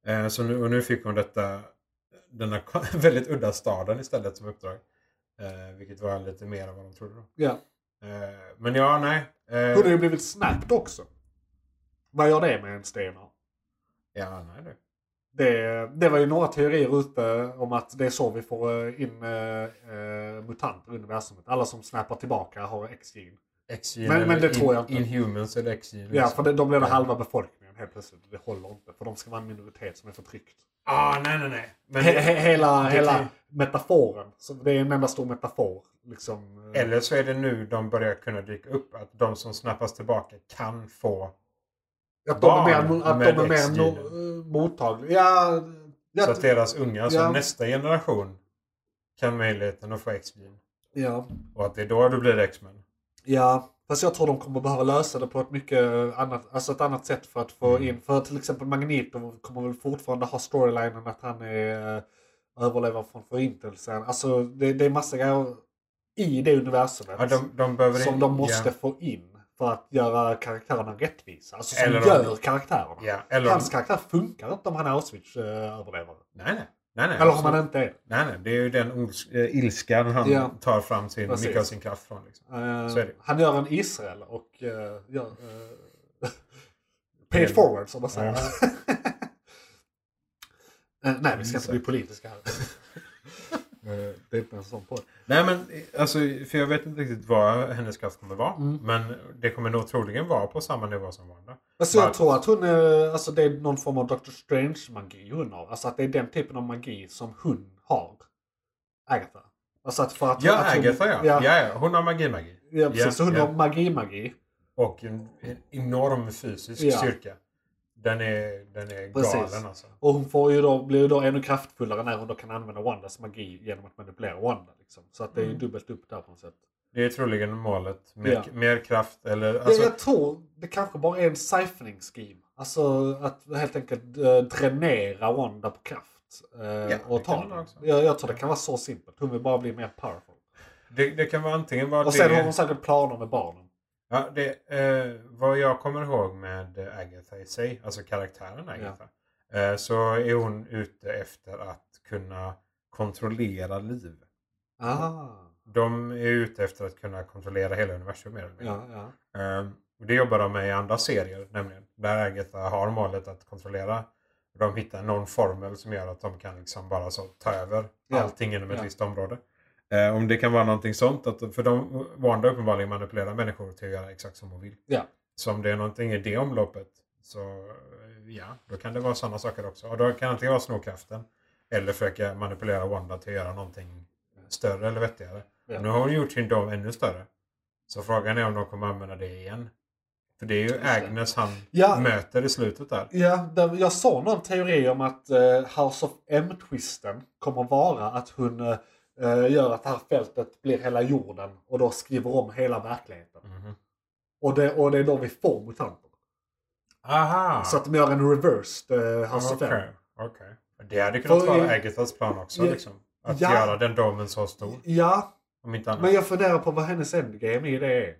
Eh, så nu, och nu fick hon detta, denna <laughs> väldigt udda staden istället som uppdrag. Eh, vilket var lite mer än vad de trodde då.
Ja.
Eh, men ja, nej. Eh,
Hon har ju blivit snapped också. Vad gör det med ens DNA?
ja, nej du.
Det, det var ju några teorier ute om att det är så vi får eh, in eh, eh, mutanter i universumet. Alla som snappar tillbaka har X-gen.
X-gen
Men- men det tror jag inte.
Inhumans eller X-gen.
Ja,
liksom.
för det, då blir det halva befolkningen helt plötsligt. Det håller inte. För de ska vara en minoritet som är förtryckt.
Ah, nej, nej, nej. Men,
He, he, hela hela
kan-
metaforen. Så det är en enda stor metafor. Liksom, eh,
Eller så är det nu de börjar kunna dyka upp. Att de som snappas tillbaka kan få...
att de är
barn
mer, att
med
de är mer no, eh, mottagliga. Ja, ja,
så att deras unga, alltså
Ja.
nästa generation, kan möjligheten att få X-gen.
ja.
Och att det är då du blir X-Men.
Ja, fast jag tror de kommer behöva lösa det på ett mycket annat, alltså ett annat sätt för att få
Mm.
in, för till exempel Magneto kommer väl fortfarande ha storylinen att han är äh, överlevare från förintelsen. Alltså det, det är massa grejer i det universumet
Ja, de, de
som
in-
de måste
Ja,
få in för att göra karaktärerna rättvisa. Alltså som
Eller
gör karaktärerna.
ja, eller
Hans karaktär funkar inte om han är Auschwitz-överlevare.
nej, nej. nej, nej
Eller om
absolut.
han inte är.
Nej, nej. Det är ju den äh, ilskan han
Ja.
tar fram sin,
Precis.
mycket av sin kraft från. Liksom.
Eh,
det.
Han gör en Israel och uh, gör... Uh, <laughs> pay it forward som man säger. <laughs> Eh, nej, vi ska inte bli politiska här. <laughs> Eh, det är inte en sån podd.
Nej, men alltså, för jag vet inte riktigt vad hennes kraft kommer vara.
Mm.
Men det kommer nog troligen vara på samma nivå som Wanda.
Alltså jag tror att hon är, alltså det är någon form av Doctor Strange-magi hon har. Alltså att det är den typen av magi som hon har. Agatha. Alltså att för att,
Ja,
att hon,
Agatha ja.
Ja,
ja. ja. Hon har magi-magi.
ja precis.
Ja,
så hon
ja.
har magi-magi.
Och en, en enorm fysisk styrka. Den är, den är
Precis.
galen alltså.
Och hon får ju då, blir ju då ännu kraftfullare när hon då kan använda Wandas magi genom att manipulera Wanda. Liksom. Så att det är ju
Mm.
dubbelt upp där på något sätt.
Det är troligen målet. Mer,
Ja.
mer kraft eller...
Jag,
Alltså,
jag tror det kanske bara är en siphoning-scheme. Alltså att helt enkelt äh, dränera Wanda på kraft. eh,
det
och ta den. Jag, jag tror det kan vara så simpelt. Hon vill bara bli mer powerful.
det, det kan vara antingen vara
Och sen
det...
har hon säkert planer med barnen.
Ja, det, eh, vad jag kommer ihåg med Agatha i sig, alltså karaktären Agatha. Eh, så är hon ute efter att kunna kontrollera liv.
Ah.
De är ute efter att kunna kontrollera hela universum mer eller mindre.
Ja, ja.
Och det jobbar de med i andra serier nämligen. Där Agatha har målet att kontrollera. De hittar någon formel som gör att de kan liksom bara så ta över
Ja.
allting inom ett
Ja.
visst område. Eh, om det kan vara någonting sånt. Att, för de, Wanda uppenbarligen manipulerar människor till att göra exakt som hon vill.
Ja.
Så om det är någonting i det omloppet så eh, ja, då kan det vara sådana saker också. Och då kan det antingen vara snorkraften eller försöka manipulera Wanda till att göra någonting större eller vettigare.
Ja.
Nu har hon gjort sin dom ännu större. Så frågan är om de kommer använda det igen. För det är ju. Agnes han
Ja.
möter i slutet där.
Ja, jag såg någon teori om att eh, House of M-twisten kommer vara att hon eh, gör att det här fältet blir hela jorden och då skriver om hela verkligheten.
Mhm.
Och, det, och det är då vi får mutanter.
Aha!
Så att de gör en reversed eh, House of M.
Okej. okej. Det hade kunnat vara Agathas plan också.
Ja.
Liksom. Att
Ja.
göra den domen så stor.
Ja,
Om inte annat.
men jag funderar på vad hennes endgame i det är.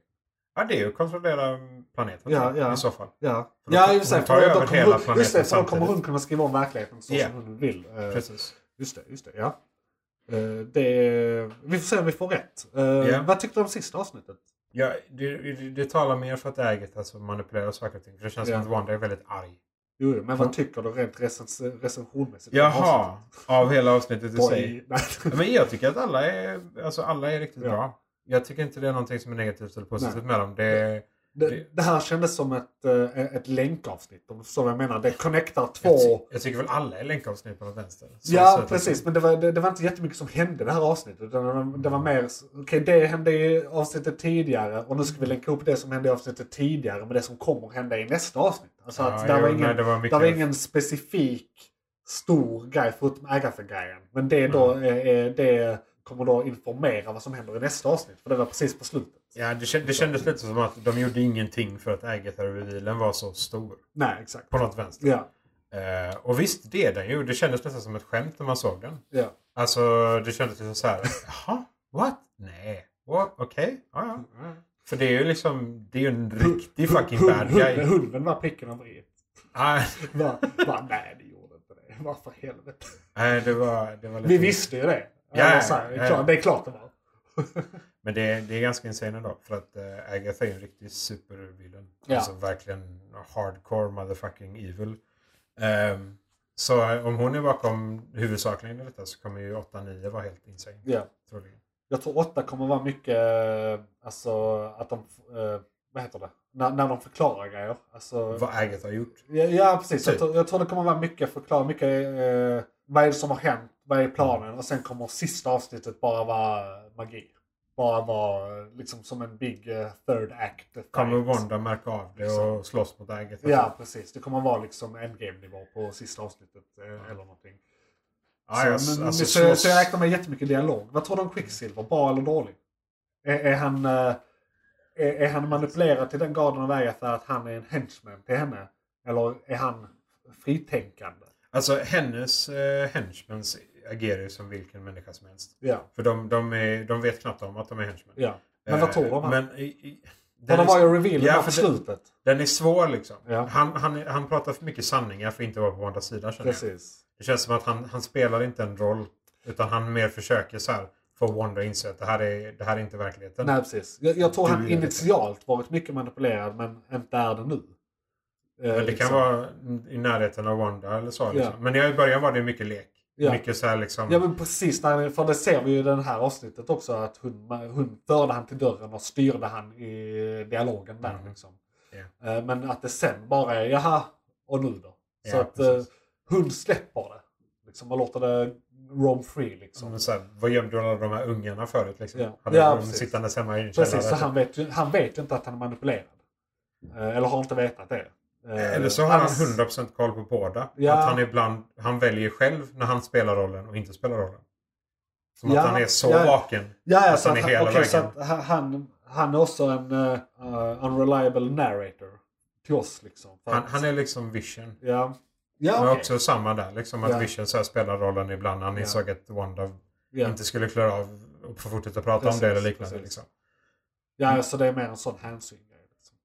Ja, det är ju att kontrollera planeten
Ja, ja.
i så fall.
Ja,
För
ja
tar
För
över hela
hon,
planeten
just det, för då kommer hon kunna skriva om verkligheten så
Ja.
som hon vill. Eh,
Precis.
Just det, just det. Ja. Eh, det, vi får se om vi får rätt.
Ja.
Vad tyckte du om sista avsnittet?
Ja, det, det, det talar mer för att är Agatha som manipulerar saker och ting. För det känns
Ja.
som att Wanda är väldigt arg.
Jo, men vad tycker du rent recens recensionmässigt?
Jaha, av hela avsnittet i sig. <laughs> Men jag tycker att alla är, alltså alla är riktigt
Ja.
bra. Jag tycker inte det är någonting som är negativt eller positivt
Nej.
med dem. Det,
Det, det här kändes som ett, eh, ett länkavsnitt. Om du förstår vad jag menar. Det connectar två...
jag, ty, jag tycker väl alla är länkavsnitt på något vänster. Så-
Ja,
så
precis. Men det var, det, det var inte jättemycket som hände i det här avsnittet. Utan det var, det var mer, okej det hände i avsnittet tidigare och nu ska vi länka upp det som hände i avsnittet tidigare med det som kommer hända i nästa avsnitt. Alltså att
Ja,
där
jo,
var ingen,
nej, det var
där
mycket...
var ingen specifik stor grej förutom Agatha-grejen. Men det, då,
Mm.
är, är, det kommer då informera vad som händer i nästa avsnitt. För det var precis på slutet.
Ja, det, känd, det kändes lite som att de gjorde ingenting för att Agatha-revealen var så stor.
Nej, exakt.
På något vänster.
Ja,
Eh, och visst, det är den ju. Det kändes nästan som ett skämt när man såg den.
ja.
Alltså, det kändes liksom så här. Jaha? What? Nej. What? Okej. Ja, ja. För det är ju liksom, det är ju en riktig fucking bad guy.
Hunden var pricken över i.
Nej,
va, nej, det gjorde inte det. Vad för helvete.
nej, det var, det var lite...
Vi visste ju det.
Ja,
så här, det, är klart, det är klart det var. <laughs>
Men det, det är ganska insane ändå. För att uh, Agatha är en riktig supervillain.
Ja.
Alltså verkligen hardcore motherfucking evil. Ehm, så eh, om hon är bakom huvudsakligen i detta så kommer ju 8-9 vara helt insane.
Ja.
Troligen.
Jag tror åtta kommer vara mycket, eh, alltså att de, eh, vad heter det? När, när de förklarar grejer. Alltså,
Vad Agatha har gjort.
ja, ja, precis. Jag
Typ.
tror, jag tror det kommer vara mycket förklara, mycket eh, vad är det som har hänt, vad är planen och sen kommer sista avsnittet bara vara magi. Bara vara liksom som en big eh, third act.
Kommer Wanda märka av det och slåss mot Agatha?
Ja, precis. Det kommer vara liksom endgame-nivå på sista avsnittet eh, eller någonting.
Ja, jag,
så, men,
alltså,
så,
slåss-
så jag räknar med jättemycket dialog. Vad tror du om Quicksilver? Bra eller dålig? Är, är han, eh, är, är han manipulerad till den graden av Agatha att han är en henchman till henne? Eller är han fritänkande?
Alltså hennes eh, henchmans agerar ju som vilken människa som helst.
Ja.
För de, de, är, de vet knappt om att de är henchmen.
ja. Men vad
Eh,
tror om han?
Men i, i, den,
var ju revealen
Ja, för
slutet.
den är svår liksom.
Ja.
Han, han, han pratar för mycket sanningar för att inte vara på Wandas sida känner jag.
Precis.
Det känns som att han, han spelar inte en roll. Utan han mer försöker så här få Wanda att inse att det här är, det här är inte verkligheten.
Nej, precis. Jag, jag tror
Du
han
är det.
initialt varit mycket manipulerad men inte är det nu. Eh,
Men det
liksom.
kan vara i närheten av Wanda eller så. Liksom.
Ja.
Men i början var det mycket lek.
Ja.
Mycket så här liksom.
Ja men precis, när, för det ser vi ju i det här avsnittet också att hon, hon förde han till dörren och styrde han i dialogen där.
Mm.
Liksom. Eh, Men att det sen bara är jaha, och nu då? Så
Ja,
att eh,
precis.
hon släpper det. Liksom, och låter det roam free liksom.
Som så här, vad gömde alla de här ungarna förut? Liksom?
Ja.
Hade
Ja,
de
precis.
sittandes hemma i en
Precis,
källare?
så han vet, han vet ju inte att han är manipulerad. Eh, Eller har inte vetat det. Eh,
Eller så har han
annars-
100% koll på båda.
Ja.
Att han ibland, han väljer själv när han spelar rollen och inte spelar rollen. Som
Ja,
att han är så
ja.
vaken.
Ja, ja
Att
så,
han är hela
så
vägen.
att han- han, är också en uh, unreliable narrator till oss. Liksom,
Han, han är liksom Vision.
Ja, ja
Men
okej.
också samma där. Liksom att
Ja.
Vision så spelar rollen ibland han insåg att Wanda inte skulle klara av att få fortsätta prata
Precis,
om det eller liknande.
precis.
Liksom.
ja, så det är mer en sån hänsyn. Liksom.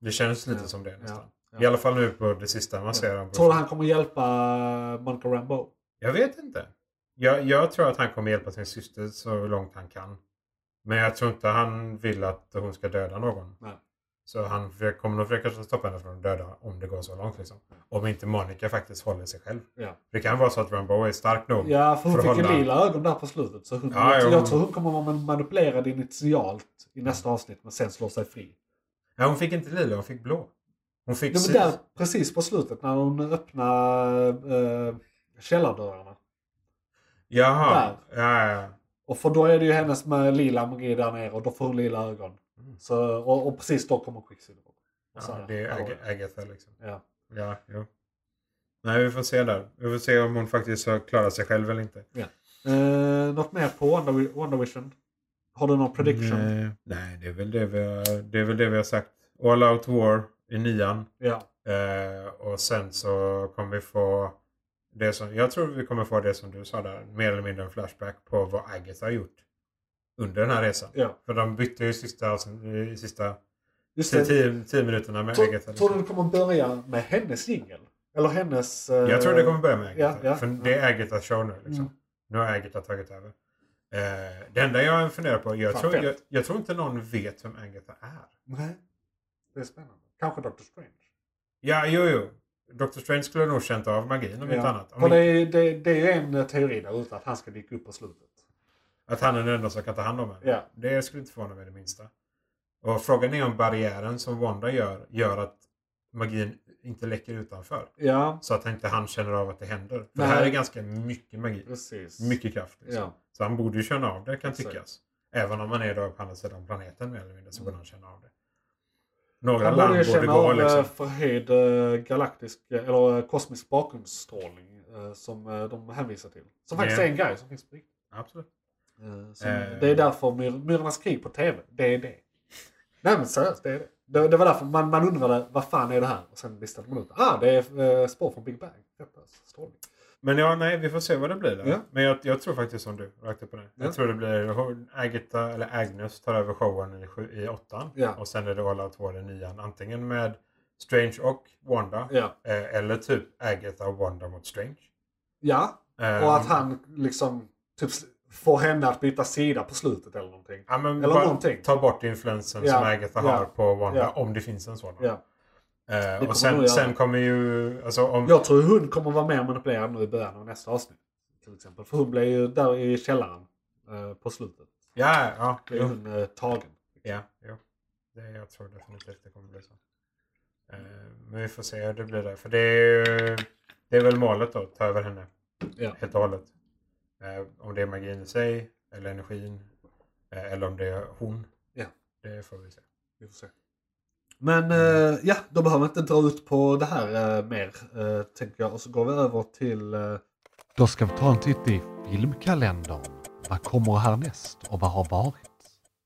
Det känns lite som det nästan.
Ja.
I alla fall nu på det sista man ser. om
Tror du han kommer hjälpa Monica Rambeau?
Jag vet inte. Jag, jag tror att han kommer hjälpa sin syster så långt han kan. Men jag tror inte han vill att hon ska döda någon.
Nej.
Så han kommer nog försöka stoppa henne från att döda om det går så långt. Liksom. Om inte Monica faktiskt håller sig själv.
Ja.
Det kan vara så att Rambo är stark nog.
Ja, för hon
För
fick ju
hålla-
lila ögon där på slutet. Så hon,
Ja,
jag,
ja,
jag tror hon kommer vara manipulerad initialt i nästa avsnitt men sen slår sig fri.
Ja, hon fick inte lila, hon fick blå. Hon fick
Ja, där, precis på slutet när hon öppnar äh, källardörrarna.
Jaha. Ja, ja.
Och för då är det ju hennes med lila magi där nere och då får hon lila ögon.
Mm.
Så, och, och precis då kommer Quicksilver.
Ja det är. Ag- Agatha liksom.
Ja.
Ja, jo. Nej, vi får se där. Vi får se om hon faktiskt har klarat sig själv eller inte.
Eh, något mer på Wonder, Wonder Vision? Har du någon prediction?
Nej, nej det, är väl det, vi har, det är väl det vi har sagt. All Out War i nian.
Ja.
Eh, och sen så kommer vi få det som, jag tror vi kommer få det som du sa där, mer eller mindre en flashback på vad Agatha har gjort under den här resan.
ja.
För de bytte ju sista, i sista
Just det.
tio, tio minuterna med
Tror,
Agatha.
tror du
liksom.
det kommer börja med hennes jingel? Eller hennes... eh,
Jag tror det kommer börja med Agatha.
ja, ja,
för det är Agathas show nu. Liksom.
Mm.
Nu har Agatha tagit över. Eh, det enda jag funderar på, jag
Fan,
tror, jag, jag tror inte någon vet vem Agatha är.
Nej. Det är spännande. Kanske Doctor Strange.
Ja, jo, jo. Dr. Strange skulle nog känt av magin om inte annat. Om
För det, det, det är ju en eh, teori där ute att han ska dyka upp på slutet.
Att han är den enda som kan ta hand om henne.
Ja.
Det skulle inte förvåna mig det minsta. Och frågan är om barriären som Wanda gör, gör att magin inte läcker utanför.
Ja,
Så att inte han känner av att det händer. För
Nej.
här är ganska mycket magi.
precis.
Mycket kraft. Liksom.
Ja.
Så han borde ju känna av det kan
Exakt.
tyckas. Även om man är då på andra sidan planeten mer eller mindre så borde han känna av det. Några
Han borde ju känna av
liksom.
eh, förhöjd eh, galaktisk eh, eller kosmisk bakgrundsstrålning som de hänvisar till. Som faktiskt
Ja.
är en grej som finns på riktigt.
Absolut.
Eh. Det är därför myr- Myrornas krig på TV, det är det. Nej men seriöst, det är det. Det, det var därför man, man undrade vad fan är det här? Och sen listade man ut. Ah, det är eh, spår från Big Bang. Strålning.
Men ja, nej, vi får se vad det blir där.
Ja.
Men jag, jag tror faktiskt som du, rakt och ner.
Ja.
Jag tror det blir Agatha, eller Agnes tar över showen i, sju- i åttan.
Ja.
Och sen är det All Out War i nian. Antingen med Strange och Wanda. Eh, eller typ Agatha och Wanda mot Strange.
ja,
Eh,
och att han liksom typ får henne att byta sida på slutet eller någonting.
ja, men
eller någonting.
Ta bort influensen som Agatha har på Wanda. Om det finns en sådan. Eh, och sen, sen kommer ju... Alltså, om,
Jag tror hon kommer vara mer manipulerad nu i början av nästa avsnitt. Till exempel. För hon blev ju där i källaren eh, på slutet.
Ja, ja.
Blev
Jo.
hon eh, tagen.
Ja, jo. Det, jag tror definitivt det kommer bli så. Eh, men vi får se hur det blir där. För det är, ju- det är väl målet då, att ta över henne
Ja.
helt och hållet. Eh, om det är magin i sig, eller energin, eh, eller om det är hon.
Ja.
Det får vi se.
Vi får se. Men eh, ja, då behöver vi inte dra ut på det här eh, mer. Eh, tänker jag. Och så går vi över till...
Då ska vi ta en titt i filmkalendern. Vad kommer härnäst och vad har varit?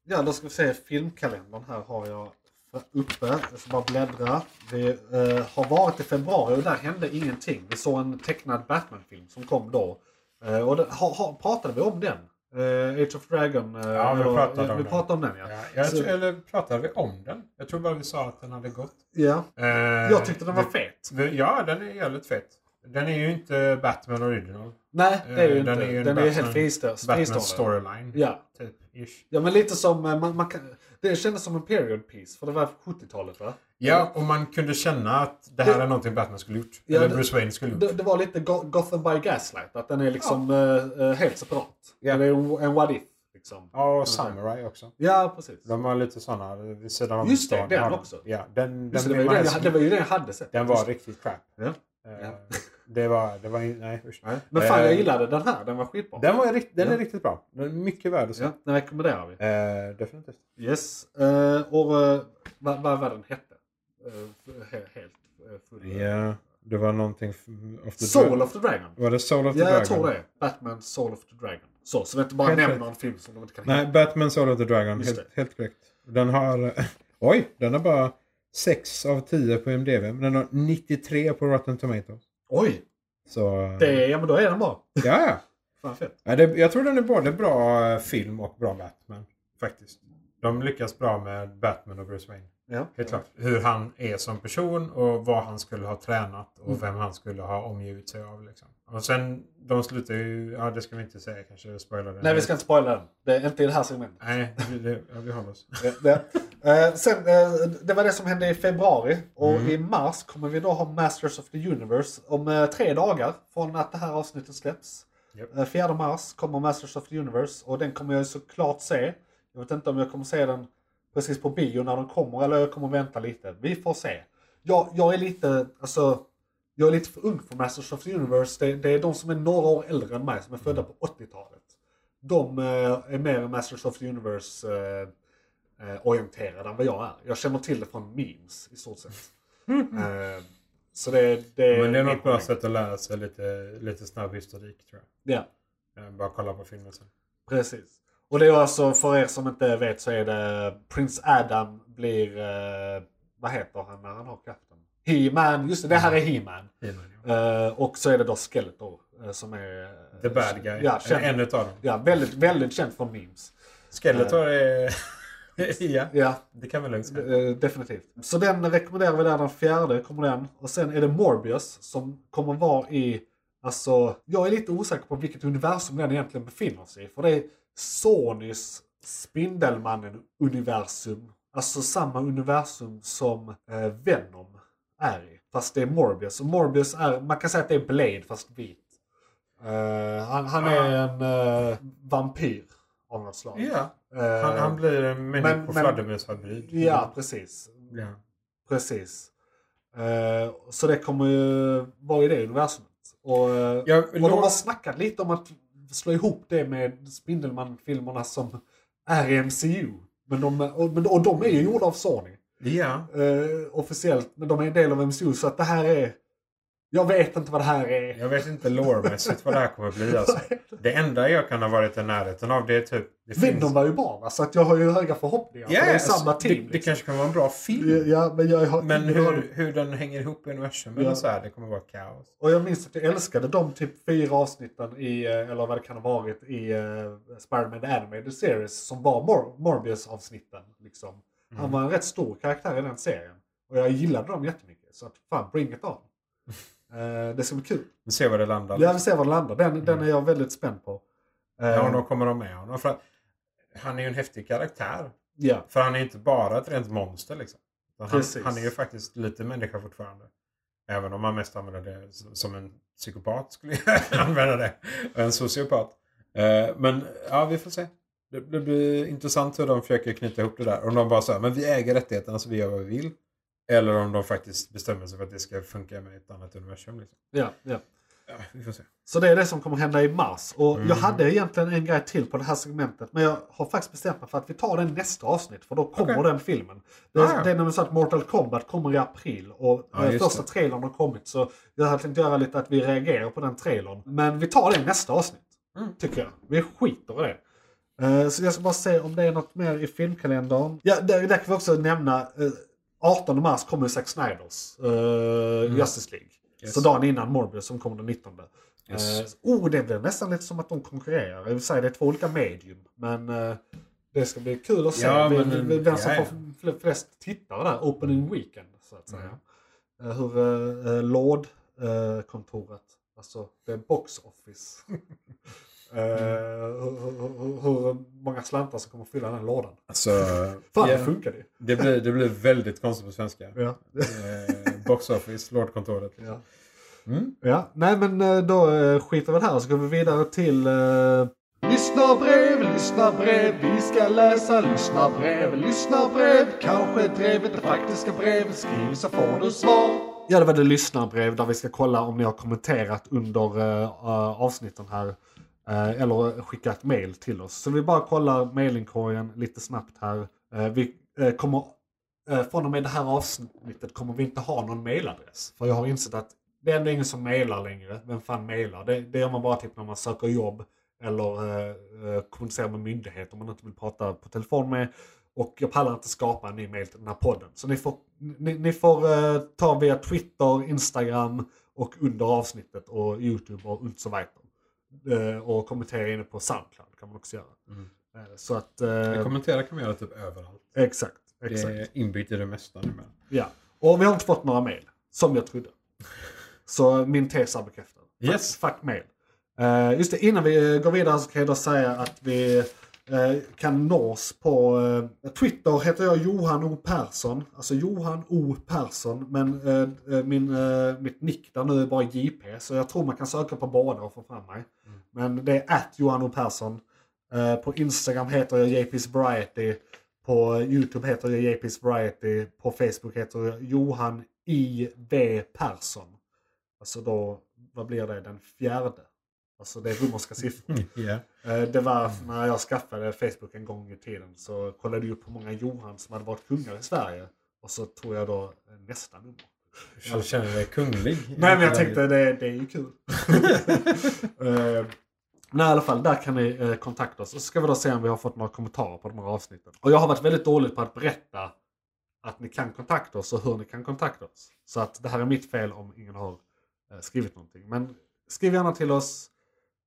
ja, då ska vi se filmkalendern. Här har jag uppe. Jag ska bara bläddra. Vi eh, har varit i februari och där hände ingenting. Vi såg en tecknad Batman-film som kom då. Eh, och det, har, har, pratade vi om den? Eh, Age of Dragon? Eh,
Ja, vi pratade om
vi
den.
pratade om den. Ja.
Ja, jag
Så-
tror, eller pratade vi om den? Jag tror bara vi sa att den hade gått.
ja.
Eh,
Jag tyckte den var
vi-
fet.
vi- Ja, den är jävligt fet. Den är ju inte Batman original.
Nej, det är ju
Eh,
inte.
den är ju en
den är
Batman-
helt fristå-
Batman
fristående.
storyline.
Ja.
Typ, ish.
Ja men lite som, eh, man, man kan, det kändes som en period piece för det var 70-talet va?
Ja, och man kunde känna att det här
Det-
är någonting Batman skulle gjort.
Ja,
Eller Bruce Wayne skulle gjort.
Det, det var lite Go- Gotham by Gaslight, att den är liksom eh, eh, helt separat.
Ja.
Det är en, what if. Liksom.
Ja, och Samurai också.
Ja, precis.
De har lite sådana vid sidan av
Just det, den också.
Ja, den,
Just
den,
det, var ju den, jag- det var ju den jag hade sett.
den var riktigt crap.
Ja.
Eh,
Ja.
Det var, det var nej usch.
Nej. Men fan jag
Eh,
gillade den här, den var skitbra.
Den, var, den
Ja.
är riktigt bra. Den är mycket värd att se.
Ja, den rekommenderar vi.
Eh, definitivt.
Yes. Eh, och eh, vad, vad var den hette? Eh, he- helt eh, full.
Ja, det var någonting... Of the
Soul of the Dragon.
Var det Soul of the
Ja,
Dragon?
jag tror det. Batman Soul of the Dragon. Så, så vi inte bara
Helt
nämner
rätt.
någon film som de inte kan
Nej, Batman Soul of the Dragon.
Just
Helt, helt korrekt. Den har... <laughs> Oj, den har bara 6 av 10 på MDV. Men den har 93 på Rotten Tomatoes.
Oj!
Så...
Det, ja men då är den bra.
Ja, ja.
Fan fett.
Ja, det, jag tror den är både bra film och bra Batman. Faktiskt. De lyckas bra med Batman och Bruce Wayne.
Ja.
Helt klart. Hur han är som person och vad han skulle ha tränat och
Mm.
vem han skulle ha omgivit sig av. Liksom. Och sen, de slutar ju... Ja, det ska vi inte säga kanske. Spoila det.
Nej, vi ska inte spoila den. Det är inte i det här segmentet.
Nej, det, ja, vi håller oss. <laughs>
Det, det. Eh, sen, eh, det var det som hände i februari. Och
Mm.
i mars kommer vi då ha Masters of the Universe om eh, tre dagar från att det här avsnittet släpps. Eh, 4 mars kommer Masters of the Universe och den kommer jag såklart se. Jag vet inte om jag kommer se den precis på bio när den kommer eller jag kommer vänta lite. Vi får se. Jag, jag är lite, alltså, jag är lite för ung för Masters of the Universe. Det, det är de som är några år äldre än mig som är födda på 80-talet. De eh, är mer Masters of the Universe eh, eh, orienterade än vad jag är. Jag känner till det från memes i stort sett. <laughs> eh, så det, det
Men det är något bra sätt att lära sig lite, lite snabb historik tror jag.
Ja.
Eh, Bara kolla på filmen sen.
Precis. Och det är alltså, för er som inte vet så är det Prince Adam blir, eh, vad heter han när han har kraften? He-Man, just det, det här är He-Man.
He-Man, ja.
Eh, och så är det då Skeletor eh, som är... eh,
The bad guy.
Ja, känd,
en utav dem.
ja väldigt, väldigt känd från memes.
Skeletor är... <laughs> ja,
Ja,
det kan vi lugnt säga.
eh, definitivt. Så den rekommenderar vi där den fjärde, kommer den. Och sen är det Morbius som kommer vara i, alltså, jag är lite osäker på vilket universum den egentligen befinner sig i. För det Sonys Spindelmannen-universum. Alltså samma universum som eh, Venom är i. Fast det är Morbius. Och Morbius är, man kan säga att det är Blade fast vit. Eh, han, han är en eh, vampyr av något slag.
Ja,
Eh,
han, han blir en
men-
fladdermushybrid.
Ja, precis.
Ja.
Precis. Eh, så det kommer ju vara i det universumet. Och,
Ja,
och de har snackat lite om att slå ihop det med Spindelman-filmerna som är i MCU. Men de, och, och de är ju gjorda av Sony.
ja.
Eh, officiellt. Men de är en del av MCU. Så att det här är... Jag vet inte vad det här är.
Jag vet inte lore-mässigt vad det här kommer bli alltså. <laughs> Det enda jag kan ha varit i närheten av det är typ... Det
Venom var ju bra? Så att jag har ju höga förhoppningar.
Ja,
för det är samma team.
det, det
liksom.
kanske kan vara en bra film.
Ja, men jag har
Men hur, hur den hänger ihop i universum
Ja.
så här, det kommer vara kaos.
Och jag minns att jag älskade de typ fyra avsnitten i, eh, eller vad det kan ha varit, i uh, Spider-Man Animated Series som var Mor- Morbius-avsnitten. Liksom. Han
Mm.
var en rätt stor karaktär i den serien. Och jag gillade dem jättemycket. Så att fan, bring it on. <laughs> Eh, det ska bli kul.
Vi ser var det landar.
Jag vill se var det landar. Den, den är jag väldigt spänd på. Eh,
Ja, och då kommer de med honom. För han är ju en häftig karaktär.
ja.
För han är inte bara ett rent monster liksom. Han, han är ju faktiskt lite människa fortfarande. Även om man mest använder det som en psykopat skulle jag <laughs> använda det. En sociopat. Eh, Men ja, vi får se. Det, det blir intressant hur de försöker knyta ihop det där. Om de bara säger men vi äger rättigheterna så vi gör vad vi vill. Eller om de faktiskt bestämmer sig för att det ska funka med ett annat universum. Liksom.
Ja, ja.
Ja, vi får se.
Så det är det som kommer hända i mars. Och
Mm.
jag hade egentligen en grej till på det här segmentet. Men jag har faktiskt bestämt mig för att vi tar den nästa avsnitt. För då kommer
Okej.
den filmen. Det,
Ah,
det är nämligen så att Mortal Kombat kommer i april. Och
just
första
det.
trailern har kommit. Så jag hade tänkt göra lite att vi reagerar på den trailern. Men vi tar det i nästa avsnitt.
Mm.
Tycker jag. Vi skiter i det. Eh, Så jag ska bara se om det är något mer i filmkalendern. Ja, där, där kan vi också nämna. eh, 18 mars kommer Zack Snyders uh, Justice League.
Mm. Yes.
Så dagen innan Morbius som kommer den 19.
Yes.
Eh, oh, det blir nästan lite som att de konkurrerar. Jag vill säga det är två olika medium. Men eh, det ska bli kul att se
Ja,
vem,
men-
vem vem som
ja, ja.
får fl- flest tittare där. Opening weekend så att säga.
Mm.
Eh, hur uh, Lord-kontoret, alltså det är box office. <laughs> Eh, hur, hur, många slantar som kommer fylla den lådan.
Alltså,
Fan,
ja,
det funkar det.
det, blir, det blir väldigt konstigt på svenska.
Ja.
Eh, box office, Lordkontoret.
ja.
Mm.
Ja, nej men eh, då skiter vi det här och så går vi vidare till uh, Lyssnarbrev, lyssnarbrev, vi ska läsa lyssnarbrev, lyssnarbrev, kanske ett drev, inte faktiska brev, skriv så får du svar. Ja, det var det lyssnarbrev där vi ska kolla om ni har kommenterat under eh, avsnitten här eh, eller skickat mail till oss. Så vi bara kollar mailinkorgen lite snabbt här. Eh, vi eh, kommer, eh, från och med det här avsnittet kommer vi inte ha någon mailadress. För jag har insett att det är ändå ingen som mailar längre. Vem fan mailar? Det, det gör man bara typ när man söker jobb. Eller eh, eh kommunicerar med myndigheter om man inte vill prata på telefon med. Och jag pallar inte skapa en ny mail till den här podden. Så ni får, ni, ni får eh, ta via Twitter, Instagram och under avsnittet och YouTube och så vidare. Eh, och kommentera inne på Soundcloud kan man också göra.
Mm.
Eh, så att... Eh,
Kommentera kan man göra typ överallt.
exakt.
Det
exakt.
är inbyggt i det mesta numera.
Ja. Och vi har inte fått några mail. Som jag trodde. <laughs> Så min tes är bekräftad.
Yes.
Fuck mail. Eh, just det, innan vi går vidare så kan jag då säga att vi Eh, kan nås på eh, Twitter heter jag Johan O Persson. Alltså Johan O Persson. Men eh, eh min, eh, mitt nick där nu är bara JP. Så jag tror man kan söka på båda och få fram mig. Men det är att Johan O Persson. Eh, på Instagram heter jag JP's Variety. På YouTube heter jag JP's Variety. På Facebook heter jag Johan I.V. Persson. Alltså då, vad blir det, den fjärde? Alltså det är romerska siffror. <laughs> Eh, Det var när jag skaffade Facebook en gång i tiden så kollade jag upp hur många Johan som hade varit kungar i Sverige. Och så tog jag då nästa nummer.
Så känner du dig kunglig? <laughs>
Nej men jag tänkte det, det är ju kul. <laughs> Eh, Men i alla fall, där kan ni eh, kontakta oss. Och så ska vi då se om vi har fått några kommentarer på de här avsnitten. Och jag har varit väldigt dålig på att berätta att ni kan kontakta oss och hur ni kan kontakta oss. Så att det här är mitt fel om ingen har eh, skrivit någonting. Men skriv gärna till oss.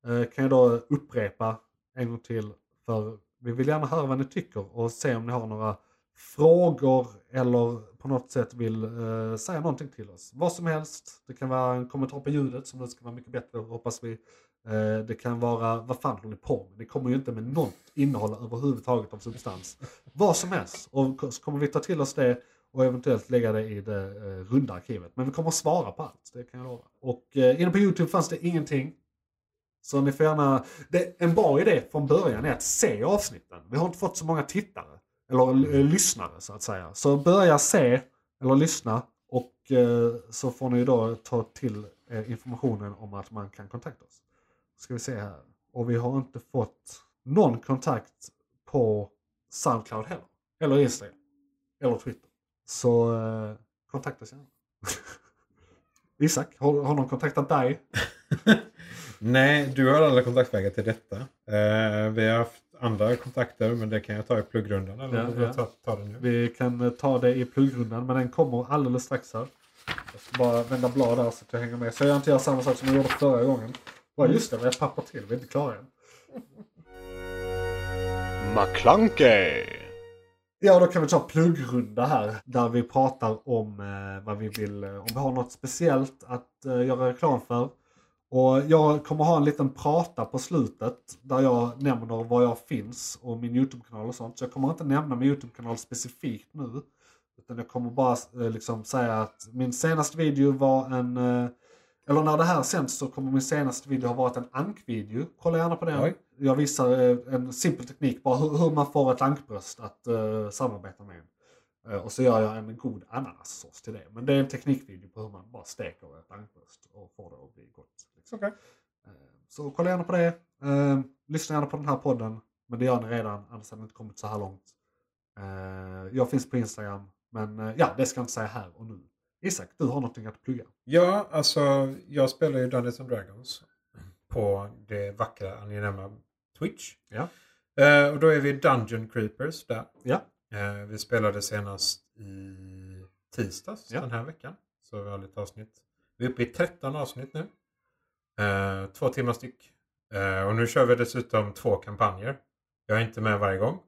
Eh, kan jag då upprepa en gång till. För vi vill gärna höra vad ni tycker och se om ni har några frågor eller på något sätt vill eh, säga någonting till oss. Vad som helst. Det kan vara en kommentar på ljudet som nu ska vara mycket bättre hoppas vi. Eh, det kan vara, vad fan håller ni på med? Det kommer ju inte med något innehåll överhuvudtaget av substans. Vad som helst. Och så kommer vi ta till oss det och eventuellt lägga det i det eh, runda arkivet. Men vi kommer att svara på allt, det kan jag lova. Och eh, inne på YouTube fanns det ingenting. Så ni får gärna... Det, en bra idé från början är att se avsnitten. Vi har inte fått så många tittare. Eller eh, lyssnare så att säga. Så börja se eller lyssna och eh, så får ni då ta till eh, informationen om att man kan kontakta oss. Ska vi se här. Och vi har inte fått någon kontakt på Soundcloud heller. Eller Instagram. Eller Twitter. Så eh, kontakta oss gärna. <laughs> Isak, har, har någon kontaktat dig? <laughs>
Nej, du har alla kontaktvägar till detta. Eh, vi har haft andra kontakter men det kan jag ta i pluggrundan. Eller
Ja, ja.
ta, ta det nu?
Vi kan eh, ta det i pluggrundan men den kommer alldeles strax här. Jag ska bara vända blad där så att jag hänger med. Så jag inte gör samma sak som jag gjorde förra gången. Bara just det, vi har papper till. Vi är inte klara än.
McClunkey!
Ja, då kan vi ta pluggrunda här. Där vi pratar om eh, vad vi vill, eh, om vi har något speciellt att eh, göra reklam för. Och jag kommer ha en liten prata på slutet där jag nämner var jag finns och min YouTube-kanal och sånt. Så jag kommer inte nämna min YouTube-kanal specifikt nu. Utan jag kommer bara eh, liksom säga att min senaste video var en... Eh, eller när det här sänds så kommer min senaste video ha varit en ankvideo. Kolla gärna på den.
Oj.
Jag visar eh, en simpel teknik bara hur, man får ett ankbröst att samarbeta med och så gör jag en god ananassås till det. Men det är en teknikvideo på hur man bara steker ett ankbröst och får det att bli gott. Liksom.
Okej.
Eh, Så kolla gärna på det. Eh, lyssna gärna på den här podden. Men det gör ni redan, annars hade ni inte kommit så här långt. Eh, jag finns på Instagram. Men eh, ja, det ska jag inte säga här och nu. Isak, du har någonting att plugga.
Ja, alltså jag spelar ju Dungeons and Dragons på det vackra angenäma Twitch.
Ja.
Eh, och då är vi Dungeon Creepers där.
Ja.
Eh, vi spelade senast i tisdags
Ja.
den här veckan. Så vi har lite avsnitt. Vi är uppe i 13 avsnitt nu. Eh, två timmar styck. Eh, och nu kör vi dessutom två kampanjer. Jag är inte med varje gång.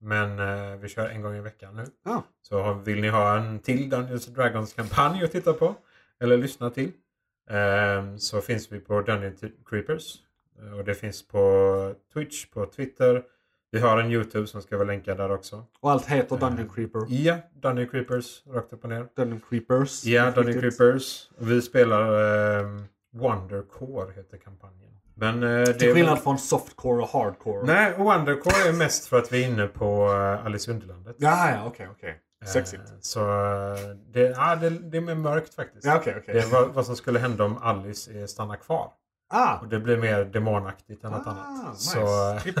Men eh, vi kör en gång i veckan nu.
Ja.
Så vill ni ha en till Dungeons and Dragons kampanj att titta på eller lyssna till ehm, så finns vi på Dungeon Creepers. Eh, Och det finns på Twitch, på Twitter. Vi har en YouTube som ska vara länkad där också.
Och allt heter Dungeon Creeper.
Ja, Dungeon Creepers rakt upp och ner.
Dungeon Creepers.
Ja, Dungeon
Riktigt.
Creepers. Vi spelar um, Wondercore heter kampanjen. Men eh, det
Till
är
skillnad från softcore och hardcore.
Nej, Wondercore är mest för att vi är inne på eh, Alice Underlandet.
Ja, ja, okej, okej. Sexigt.
Eh, Så eh, det, ja, det, det är mer mörkt faktiskt.
Ja, okej, okej.
Det är vad, som skulle hända om Alice eh, stannar kvar.
Ah!
Och det blir mer demonaktigt än något
Ah,
annat.
nice.
Så. <laughs>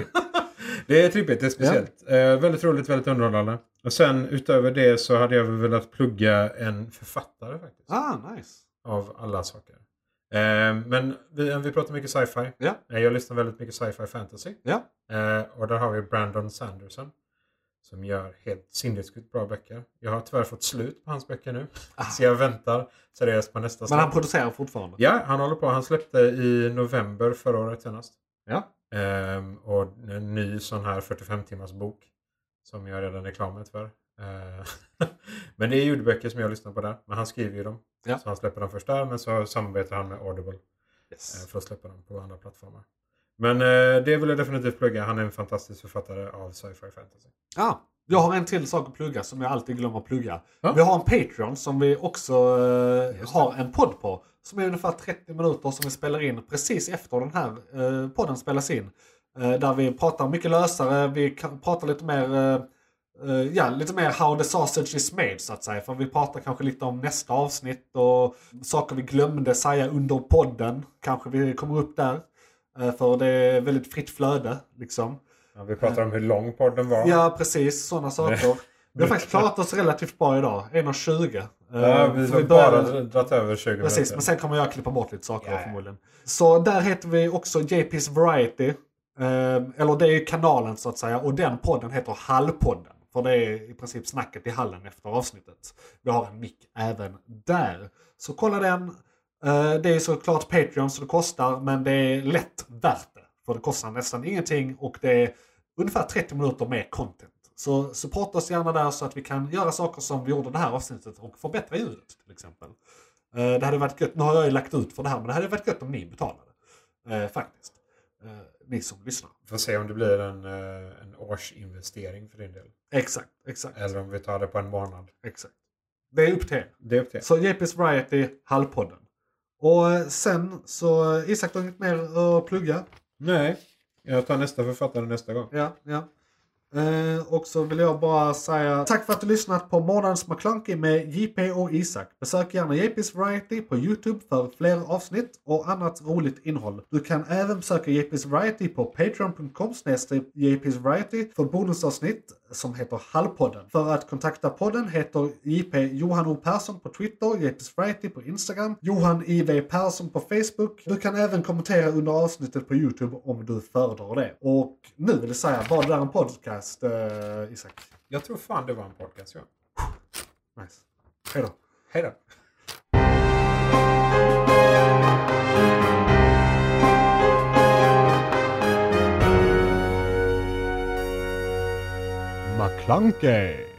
det är trippigt, det är speciellt. Eh, väldigt roligt, väldigt underhållande. Och sen utöver det så hade jag velat plugga en författare faktiskt.
Ah, nice.
Av alla saker. Eh, men vi, vi pratar mycket sci-fi.
Ja.
Eh, jag lyssnar väldigt mycket sci-fi fantasy.
Ja.
Eh, och där har vi Brandon Sanderson. Som gör helt sinnessjukt bra böcker. Jag har tyvärr fått slut på hans böcker nu. Så jag väntar seriöst på nästa
Ah. Men han
släpp.
producerar fortfarande?
Ja, han håller på. Han släppte i november förra året senast.
Ja.
Ehm, och en ny sån här 45 timmars bok. Som jag redan med tyvärr. Ehm, <laughs> men det är ljudböcker som jag lyssnar på där. Men han skriver ju dem.
Ja.
Så han släpper dem först där. Men så samarbetar han med Audible.
Yes.
eh, för att släppa dem på andra plattformar. Men eh, det vill jag definitivt plugga. Han är en fantastisk författare av sci-fi fantasy.
Ja, jag har en till sak att plugga som jag alltid glömmer att plugga.
Ja.
Vi har en Patreon som vi också eh, har en podd på. Som är ungefär 30 minuter som vi spelar in precis efter den här eh, podden spelas in. Eh, där vi pratar mycket lösare, vi pratar lite mer eh, eh, ja, lite mer how the sausage is made så att säga. För vi pratar kanske lite om nästa avsnitt och saker vi glömde säga under podden. Kanske vi kommer upp där. Eh, för det är väldigt fritt flöde liksom.
Ja, vi pratar om hur lång podden var.
Ja, precis. Sådana saker. <laughs> Vi har faktiskt klarat oss relativt bra idag. 1.20.
Ja, vi har bara dragit över 20
Precis,
minuter.
men sen kommer jag klippa bort lite saker
ja.
förmodligen. Så där heter vi också JP's Variety. Eh, eller det är ju kanalen så att säga. Och den podden heter Hallpodden. För det är i princip snacket i hallen efter avsnittet. Vi har en mick även där. Så kolla den. Eh, det är såklart Patreon så det kostar. Men det är lätt värt det. För det kostar nästan ingenting och det är ungefär 30 minuter med content. Så supporta oss gärna där så att vi kan göra saker som vi gjorde det här avsnittet och förbättra ljudet till exempel. Eh, Det hade varit gött, nu har jag ju lagt ut för det här, men det hade varit gött om ni betalade. Eh, faktiskt. Eh, ni som lyssnar.
Får se om det blir en, eh, en årsinvestering för din del.
Exakt, exakt,
Eller om vi tar det på en månad.
exakt. Det är upp till er.
Det är upp till er.
Så JP's Variety, Hallpodden. Och eh, sen så, Isak du har inget mer att plugga?
Nej, jag tar nästa författare nästa gång.
Ja, ja. Eh, och så vill jag bara säga tack för att du lyssnat på Månadens McKlunky med JP och Isak. Besök gärna JP's Variety på Youtube för fler avsnitt och annat roligt innehåll. Du kan även besöka JP's Variety på patreon.com JP's Variety för bonusavsnitt som heter Hallpodden. För att kontakta podden heter JP Johan O Persson på Twitter, JP's Variety på Instagram, Johan IV Persson på Facebook. Du kan även kommentera under avsnittet på Youtube om du föredrar det. Och nu vill jag säga, var det där en podcast, eh, Isak?
Jag tror fan det var en podcast, ja.
Nice. Hej då.
Hej då.
McClunkey.